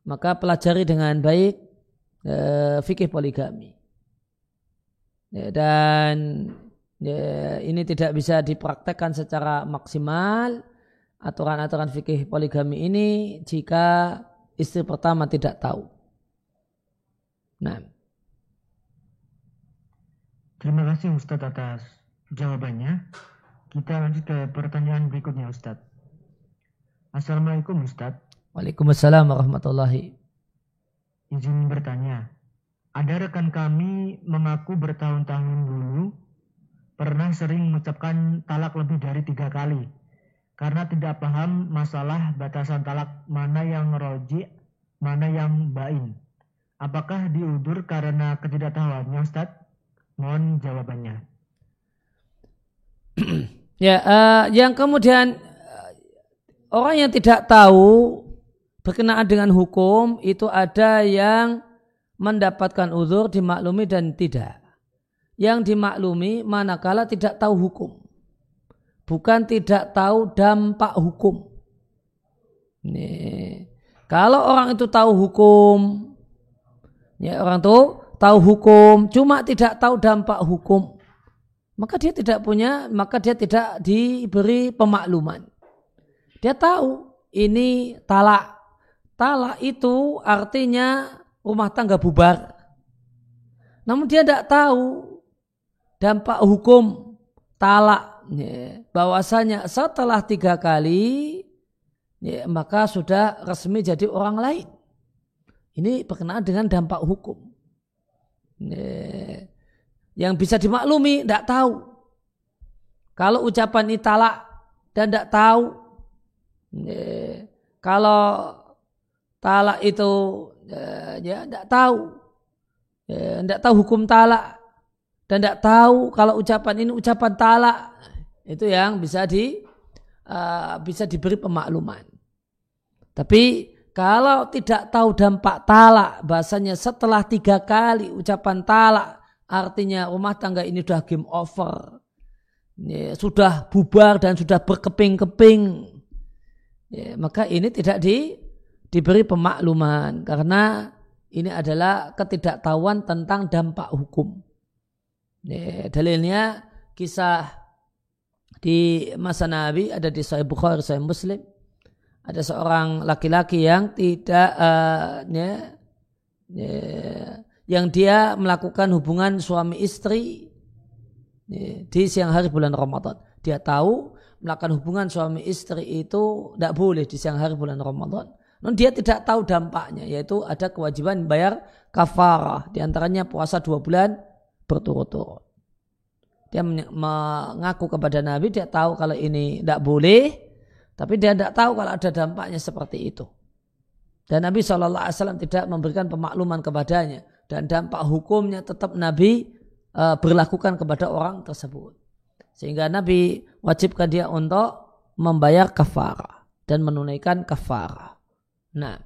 maka pelajari dengan baik e, fikih poligami. Ya, dan ya, ini tidak bisa dipraktekkan secara maksimal aturan-aturan fikih poligami ini jika istri pertama tidak tahu. Nah. Terima kasih Ustadz atas jawabannya. Kita lanjut ke pertanyaan berikutnya Ustadz. Assalamualaikum Ustadz. Waalaikumsalam warahmatullahi. Izin bertanya. Ada rekan kami mengaku bertahun-tahun dulu pernah sering mengucapkan talak lebih dari tiga kali karena tidak paham masalah batasan talak mana yang roji, mana yang bain. Apakah diudur karena ketidaktahuannya Ustaz? Mohon jawabannya. (clears throat) ya, uh, yang kemudian uh, orang yang tidak tahu berkenaan dengan hukum itu ada yang mendapatkan uzur dimaklumi dan tidak. Yang dimaklumi manakala tidak tahu hukum. Bukan tidak tahu dampak hukum. Nih. Kalau orang itu tahu hukum, ya orang itu tahu hukum, cuma tidak tahu dampak hukum, maka dia tidak punya, maka dia tidak diberi pemakluman. Dia tahu ini talak. Talak itu artinya rumah tangga bubar. Namun dia tidak tahu dampak hukum talak. Ya, bahwasanya setelah tiga kali ya, maka sudah resmi jadi orang lain. Ini berkenaan dengan dampak hukum. Ya, yang bisa dimaklumi tidak tahu. Kalau ucapan ini talak dan tidak tahu. Ya, kalau talak itu ya tidak tahu ya tidak tahu hukum talak dan tidak tahu kalau ucapan ini ucapan talak. Itu yang bisa di uh, bisa diberi pemakluman. Tapi kalau tidak tahu dampak talak bahasanya setelah tiga kali ucapan talak artinya rumah tangga ini sudah game over. Ya, sudah bubar dan sudah berkeping-keping. Ya, maka ini tidak di diberi pemakluman. Karena ini adalah ketidaktahuan tentang dampak hukum. Ya, dalilnya kisah di masa Nabi ada di Sahih Bukhari, Sahih Muslim. Ada seorang laki-laki yang tidak uh, ya, ya, yang dia melakukan hubungan suami istri ya, di siang hari bulan Ramadan. Dia tahu melakukan hubungan suami istri itu tidak boleh di siang hari bulan Ramadan namun dia tidak tahu dampaknya, yaitu ada kewajiban bayar kafarah. Di antaranya puasa dua bulan berturut-turut. Dia mengaku kepada Nabi, dia tahu kalau ini tidak boleh, tapi dia tidak tahu kalau ada dampaknya seperti itu. Dan Nabi SAW tidak memberikan pemakluman kepadanya. Dan dampak hukumnya tetap Nabi uh, berlakukan kepada orang tersebut. Sehingga Nabi wajibkan dia untuk membayar kafarah dan menunaikan kafarah. Nah.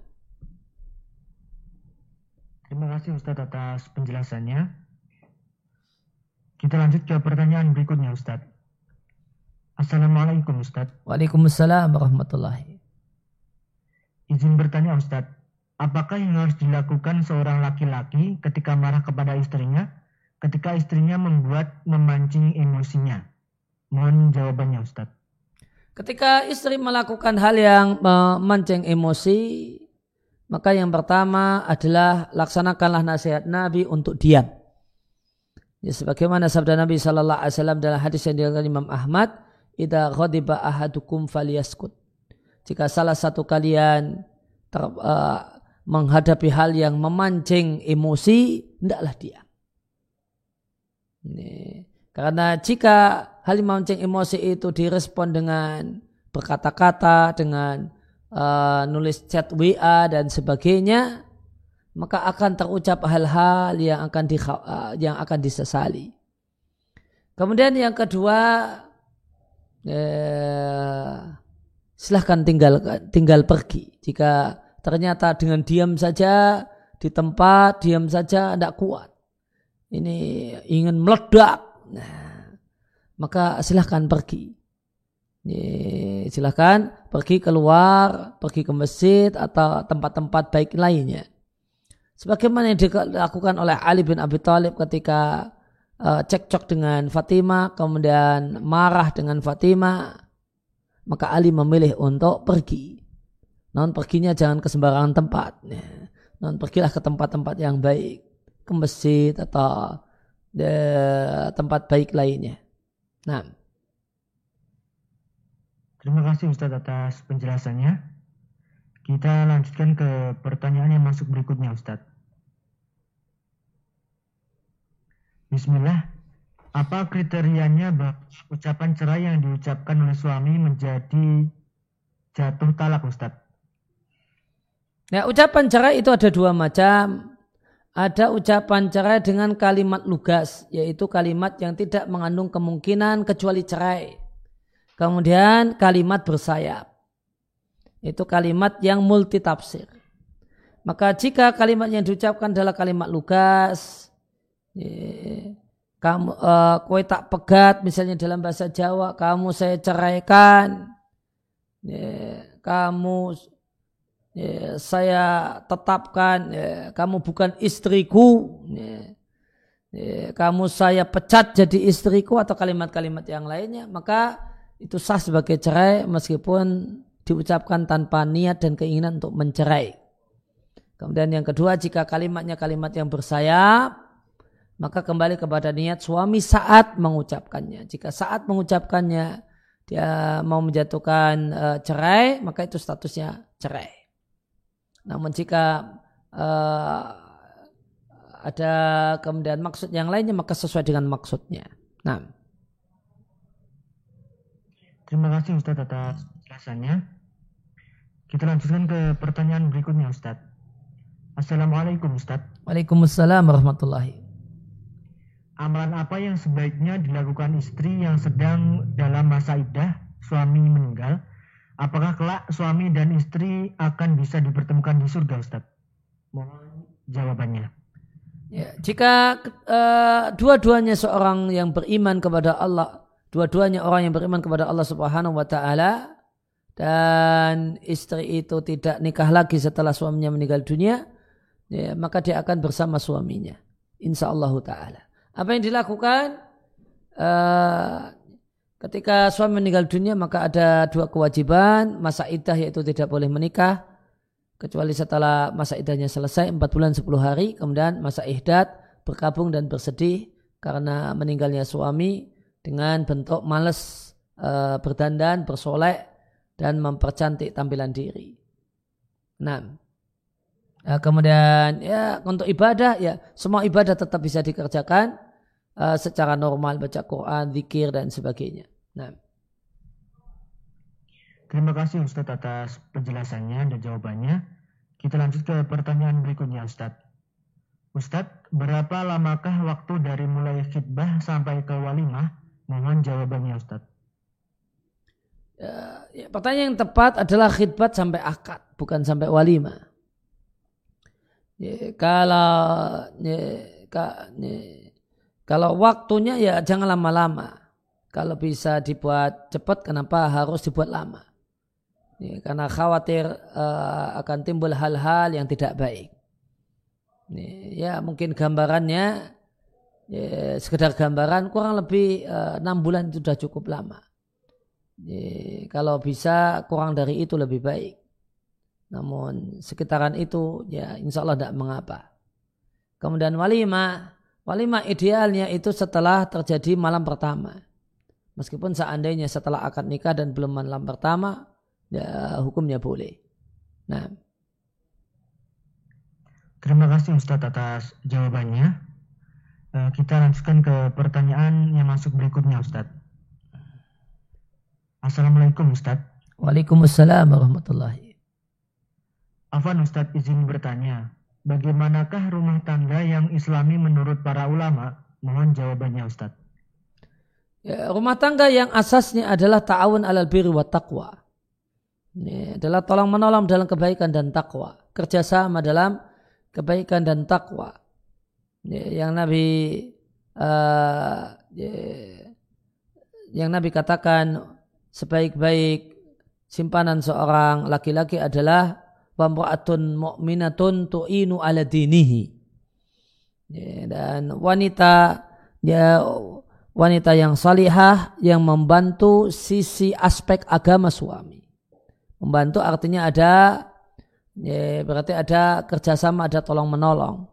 Terima kasih Ustadz atas penjelasannya. Kita lanjut ke pertanyaan berikutnya Ustadz. Assalamualaikum Ustadz. Waalaikumsalam warahmatullahi. Izin bertanya Ustadz, apakah yang harus dilakukan seorang laki-laki ketika marah kepada istrinya ketika istrinya membuat memancing emosinya? Mohon jawabannya Ustadz. Ketika istri melakukan hal yang memancing emosi, maka yang pertama adalah laksanakanlah nasihat Nabi untuk diam. Ya, sebagaimana sabda Nabi Shallallahu Alaihi Wasallam dalam hadis yang diriwayatkan Imam Ahmad, "Ida ghadiba ahadukum falyaskut." Jika salah satu kalian ter, uh, menghadapi hal yang memancing emosi, hendaklah diam. Ini. Karena jika hal memancing emosi itu direspon dengan berkata-kata, dengan uh, nulis chat WA dan sebagainya, maka akan terucap hal-hal yang akan di, uh, yang akan disesali. Kemudian yang kedua, eh, silahkan tinggal tinggal pergi. Jika ternyata dengan diam saja di tempat diam saja tidak kuat, ini ingin meledak. Nah, maka silahkan pergi. Silahkan pergi keluar, pergi ke masjid atau tempat-tempat baik lainnya. Sebagaimana yang dilakukan oleh Ali bin Abi Thalib ketika uh, cekcok dengan Fatimah, kemudian marah dengan Fatimah, maka Ali memilih untuk pergi. Non perginya jangan ke sembarangan tempat. Non pergilah ke tempat-tempat yang baik, ke masjid atau de, tempat baik lainnya. Nah. Terima kasih Ustadz atas penjelasannya. Kita lanjutkan ke pertanyaan yang masuk berikutnya Ustadz. Bismillah, apa kriterianya ucapan cerai yang diucapkan oleh suami menjadi jatuh talak Ustadz? Nah, ucapan cerai itu ada dua macam. Ada ucapan cerai dengan kalimat lugas, yaitu kalimat yang tidak mengandung kemungkinan kecuali cerai. Kemudian kalimat bersayap. Itu kalimat yang multi tafsir. Maka jika kalimat yang diucapkan adalah kalimat lugas, kamu uh, kue tak pegat misalnya dalam bahasa Jawa kamu saya ceraikan kamu ya, saya tetapkan kamu bukan istriku kamu saya pecat jadi istriku atau kalimat-kalimat yang lainnya maka itu sah sebagai cerai meskipun diucapkan tanpa niat dan keinginan untuk mencerai kemudian yang kedua jika kalimatnya kalimat yang bersayap maka kembali kepada niat suami saat mengucapkannya. Jika saat mengucapkannya dia mau menjatuhkan uh, cerai, maka itu statusnya cerai. Namun jika uh, ada kemudian maksud yang lainnya, maka sesuai dengan maksudnya. Nah. Terima kasih Ustadz atas jelasannya. Kita lanjutkan ke pertanyaan berikutnya Ustadz. Assalamualaikum Ustadz. Waalaikumsalam warahmatullahi Amalan apa yang sebaiknya dilakukan istri yang sedang dalam masa iddah suami meninggal? Apakah kelak suami dan istri akan bisa dipertemukan di surga, Ustaz? Mohon jawabannya. Ya, jika uh, dua-duanya seorang yang beriman kepada Allah, dua-duanya orang yang beriman kepada Allah Subhanahu wa taala dan istri itu tidak nikah lagi setelah suaminya meninggal dunia, ya, maka dia akan bersama suaminya. Insya Allah taala. Apa yang dilakukan? Uh, ketika suami meninggal dunia maka ada dua kewajiban. Masa idah yaitu tidak boleh menikah. Kecuali setelah masa idahnya selesai 4 bulan 10 hari. Kemudian masa ihdat berkabung dan bersedih karena meninggalnya suami dengan bentuk males uh, berdandan, bersolek dan mempercantik tampilan diri. Nah, kemudian ya untuk ibadah ya semua ibadah tetap bisa dikerjakan uh, secara normal baca Quran, zikir dan sebagainya. Nah. Terima kasih Ustadz atas penjelasannya dan jawabannya. Kita lanjut ke pertanyaan berikutnya Ustadz. Ustadz, berapa lamakah waktu dari mulai khidbah sampai ke walimah? Mohon jawabannya Ustadz. Ya, ya, pertanyaan yang tepat adalah khidbat sampai akad, bukan sampai walimah. Ya, kalau ya, ka, ya, kalau waktunya ya jangan lama-lama. Kalau bisa dibuat cepat, kenapa harus dibuat lama? Ya, karena khawatir uh, akan timbul hal-hal yang tidak baik. Ya, ya mungkin gambarannya ya, sekedar gambaran kurang lebih eh, enam uh, bulan sudah cukup lama. Ya, kalau bisa kurang dari itu lebih baik. Namun sekitaran itu ya insya Allah tidak mengapa. Kemudian walimah Walimah idealnya itu setelah terjadi malam pertama. Meskipun seandainya setelah akad nikah dan belum malam pertama, ya hukumnya boleh. Nah. Terima kasih Ustadz atas jawabannya. Eh, kita lanjutkan ke pertanyaan yang masuk berikutnya Ustadz. Assalamualaikum Ustadz. Waalaikumsalam warahmatullahi. Afan Ustadz izin bertanya. Bagaimanakah rumah tangga yang islami menurut para ulama? Mohon jawabannya Ustaz. Ya, rumah tangga yang asasnya adalah ta'awun alal birri wa taqwa. Ini adalah tolong menolong dalam kebaikan dan takwa. Kerjasama dalam kebaikan dan takwa. yang Nabi uh, yang Nabi katakan sebaik-baik simpanan seorang laki-laki adalah wamra'atun mu'minatun tu'inu ala dinihi. Ya, dan wanita ya wanita yang salihah yang membantu sisi aspek agama suami. Membantu artinya ada ya, berarti ada kerjasama, ada tolong menolong.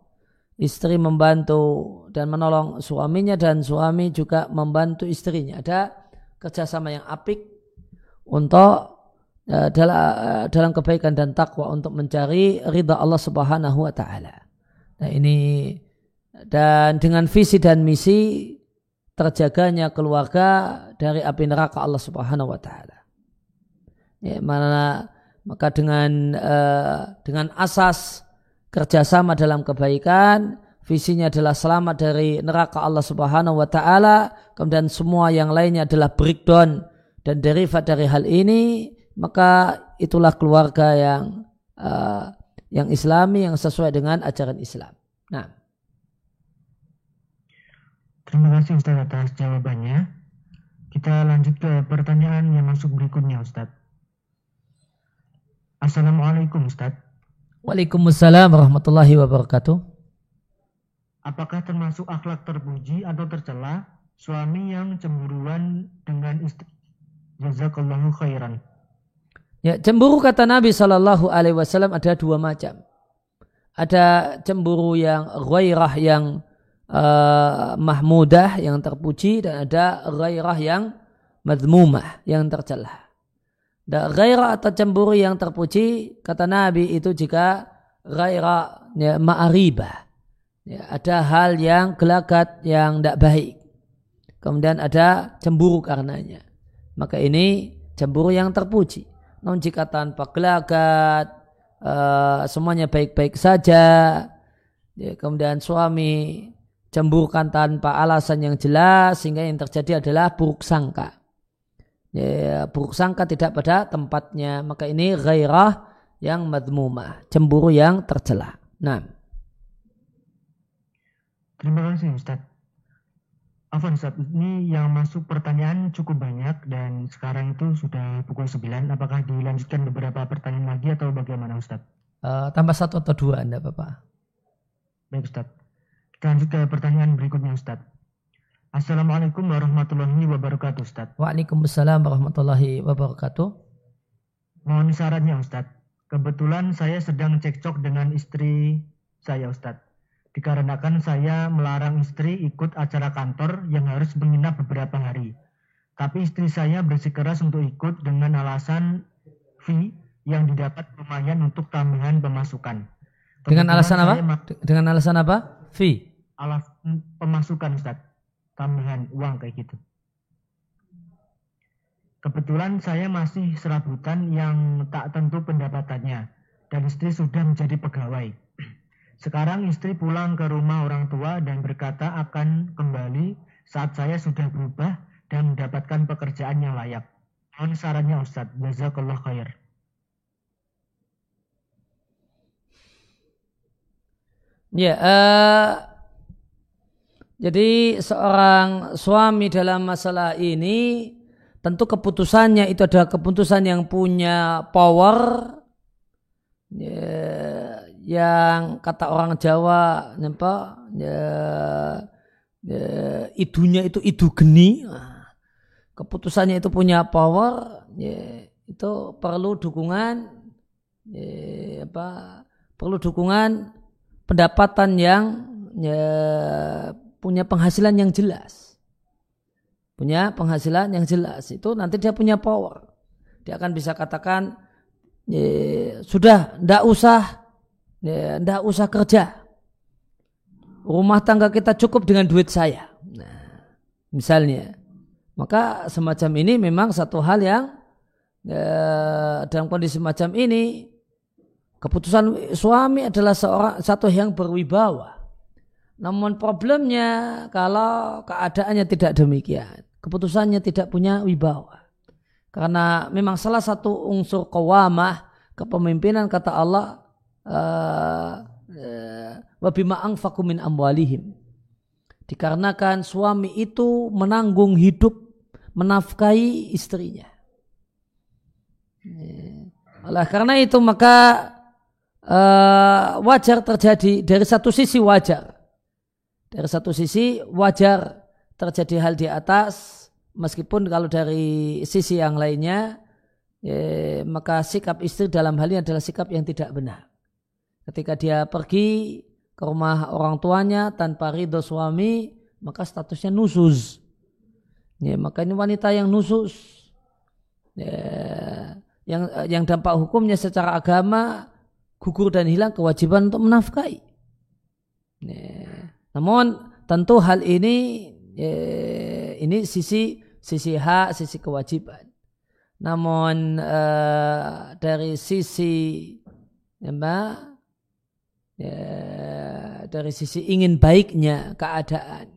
Istri membantu dan menolong suaminya dan suami juga membantu istrinya. Ada kerjasama yang apik untuk uh, dalam, uh, dalam kebaikan dan takwa untuk mencari ridha Allah Subhanahu wa taala. Nah, ini dan dengan visi dan misi terjaganya keluarga dari api neraka Allah Subhanahu wa taala. Ya, mana maka dengan uh, dengan asas kerjasama dalam kebaikan, visinya adalah selamat dari neraka Allah Subhanahu wa taala, kemudian semua yang lainnya adalah breakdown dan derivat dari hal ini, maka itulah keluarga yang uh, yang islami yang sesuai dengan ajaran Islam. Nah. Terima kasih Ustaz atas jawabannya. Kita lanjut ke pertanyaan yang masuk berikutnya Ustaz. Assalamualaikum Ustaz. Waalaikumsalam warahmatullahi wabarakatuh. Apakah termasuk akhlak terpuji atau tercela suami yang cemburuan dengan istri? Jazakallahu khairan. Ya, cemburu kata Nabi Shallallahu Alaihi Wasallam ada dua macam. Ada cemburu yang ghairah yang uh, mahmudah yang terpuji dan ada ghairah yang madmumah yang tercela. Dan gairah atau cemburu yang terpuji, kata Nabi itu jika gairah ya, ma'aribah. Ya, ada hal yang gelagat yang tidak baik. Kemudian ada cemburu karenanya. Maka ini cemburu yang terpuji. Namun jika tanpa gelagat, uh, semuanya baik-baik saja, ya, kemudian suami cemburukan tanpa alasan yang jelas, sehingga yang terjadi adalah buruk sangka ya, buruk sangka tidak pada tempatnya maka ini gairah yang madmumah cemburu yang tercela nah terima kasih Ustaz Afan Ustaz ini yang masuk pertanyaan cukup banyak dan sekarang itu sudah pukul 9 apakah dilanjutkan beberapa pertanyaan lagi atau bagaimana Ustaz uh, tambah satu atau dua anda Bapak baik Ustaz kita lanjut ke pertanyaan berikutnya Ustaz Assalamualaikum warahmatullahi wabarakatuh Ustaz. Waalaikumsalam warahmatullahi wabarakatuh. Mohon sarannya Ustaz. Kebetulan saya sedang cekcok dengan istri saya Ustaz. Dikarenakan saya melarang istri ikut acara kantor yang harus menginap beberapa hari. Tapi istri saya bersikeras untuk ikut dengan alasan fee yang didapat lumayan untuk tambahan pemasukan. Kebetulan dengan alasan apa? Dengan alasan apa? Fee. Alasan pemasukan Ustaz tambahan uang kayak gitu. Kebetulan saya masih serabutan yang tak tentu pendapatannya dan istri sudah menjadi pegawai. Sekarang istri pulang ke rumah orang tua dan berkata akan kembali saat saya sudah berubah dan mendapatkan pekerjaan yang layak. Mohon sarannya Ustaz. Jazakallah khair. Ya, uh, jadi seorang suami dalam masalah ini tentu keputusannya itu adalah keputusan yang punya power ya, yang kata orang Jawa apa ya, ya, idunya itu idu geni nah, keputusannya itu punya power ya, itu perlu dukungan ya, apa perlu dukungan pendapatan yang ya, punya penghasilan yang jelas. Punya penghasilan yang jelas. Itu nanti dia punya power. Dia akan bisa katakan, sudah, ndak usah, ndak usah kerja. Rumah tangga kita cukup dengan duit saya. Nah, misalnya. Maka semacam ini memang satu hal yang ya, dalam kondisi macam ini keputusan suami adalah seorang satu yang berwibawa namun problemnya kalau keadaannya tidak demikian, keputusannya tidak punya wibawa. Karena memang salah satu unsur kawamah kepemimpinan kata Allah eh, eh, wabima angfaku min amwalihim. Dikarenakan suami itu menanggung hidup menafkahi istrinya. Eh, oleh karena itu maka wajar terjadi dari satu sisi wajar dari satu sisi wajar terjadi hal di atas meskipun kalau dari sisi yang lainnya ya, maka sikap istri dalam hal ini adalah sikap yang tidak benar. Ketika dia pergi ke rumah orang tuanya tanpa ridho suami, maka statusnya nusus. Ya, maka ini wanita yang nusus. Ya, yang yang dampak hukumnya secara agama gugur dan hilang kewajiban untuk menafkahi. Ya. Namun tentu hal ini ya, ini sisi sisi hak, sisi kewajiban. Namun uh, dari sisi ya, ya, dari sisi ingin baiknya keadaan,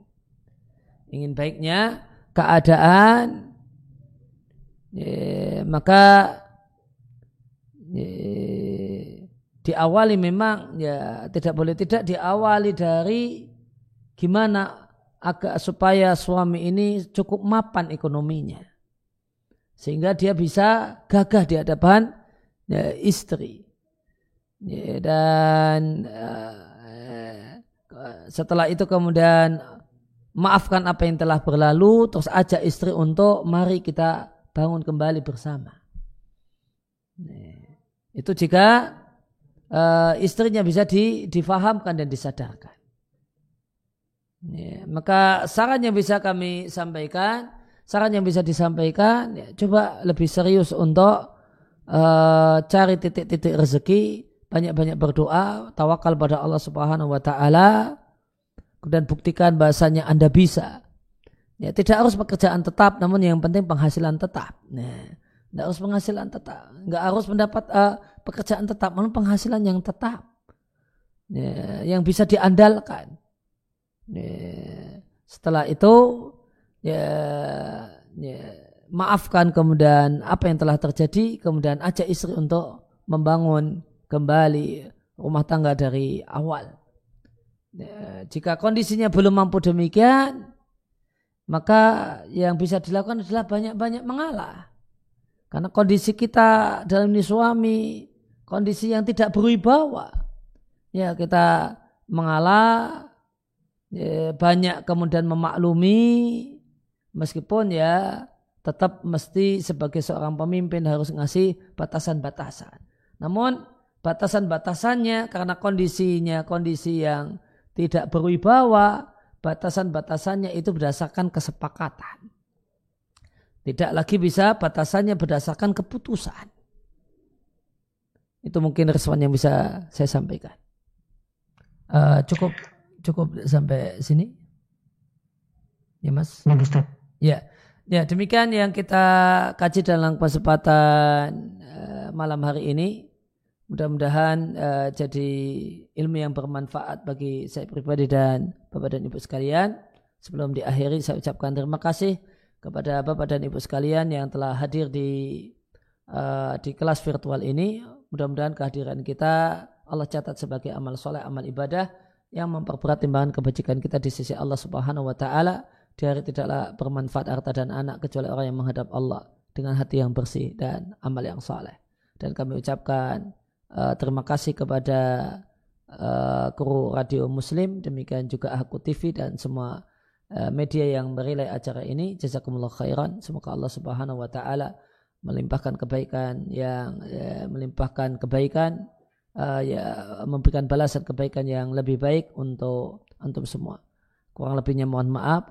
ingin baiknya keadaan, ya, maka ya, diawali memang ya tidak boleh tidak diawali dari gimana agak supaya suami ini cukup mapan ekonominya. Sehingga dia bisa gagah di hadapan ya, istri dan uh, setelah itu kemudian maafkan apa yang telah berlalu terus ajak istri untuk mari kita bangun kembali bersama. Nah, itu jika uh, istrinya bisa di, difahamkan dan disadarkan. Ya, maka saran yang bisa kami sampaikan saran yang bisa disampaikan ya, coba lebih serius untuk uh, cari titik-titik rezeki banyak-banyak berdoa tawakal pada Allah Subhanahu wa taala dan buktikan bahasanya Anda bisa. Ya tidak harus pekerjaan tetap namun yang penting penghasilan tetap. Nah tidak harus penghasilan tetap. Nggak harus mendapat uh, pekerjaan tetap namun penghasilan yang tetap. Ya, yang bisa diandalkan. Ya, setelah itu ya, ya maafkan kemudian apa yang telah terjadi kemudian ajak istri untuk membangun kembali rumah tangga dari awal. Ya, jika kondisinya belum mampu demikian, maka yang bisa dilakukan adalah banyak-banyak mengalah. Karena kondisi kita dalam ini suami, kondisi yang tidak berwibawa. Ya kita mengalah, ya, banyak kemudian memaklumi, Meskipun ya tetap mesti sebagai seorang pemimpin harus ngasih batasan-batasan. Namun batasan-batasannya karena kondisinya kondisi yang tidak berwibawa, batasan-batasannya itu berdasarkan kesepakatan. Tidak lagi bisa batasannya berdasarkan keputusan. Itu mungkin respon yang bisa saya sampaikan. Uh, cukup cukup sampai sini. Ya Mas. Ya Ustaz. Ya, ya demikian yang kita kaji dalam kesempatan uh, malam hari ini. Mudah-mudahan uh, jadi ilmu yang bermanfaat bagi saya pribadi dan Bapak dan Ibu sekalian. Sebelum diakhiri saya ucapkan terima kasih kepada Bapak dan Ibu sekalian yang telah hadir di uh, di kelas virtual ini. Mudah-mudahan kehadiran kita Allah catat sebagai amal soleh, amal ibadah yang memperberat timbangan kebajikan kita di sisi Allah Subhanahu wa taala di hari tidaklah bermanfaat harta dan anak kecuali orang yang menghadap Allah dengan hati yang bersih dan amal yang saleh. Dan kami ucapkan uh, terima kasih kepada uh, kru Radio Muslim, demikian juga Aku TV dan semua uh, media yang merilai acara ini. Jazakumullah khairan. Semoga Allah Subhanahu wa taala melimpahkan kebaikan yang ya, melimpahkan kebaikan uh, ya memberikan balasan kebaikan yang lebih baik untuk antum semua. Kurang lebihnya mohon maaf.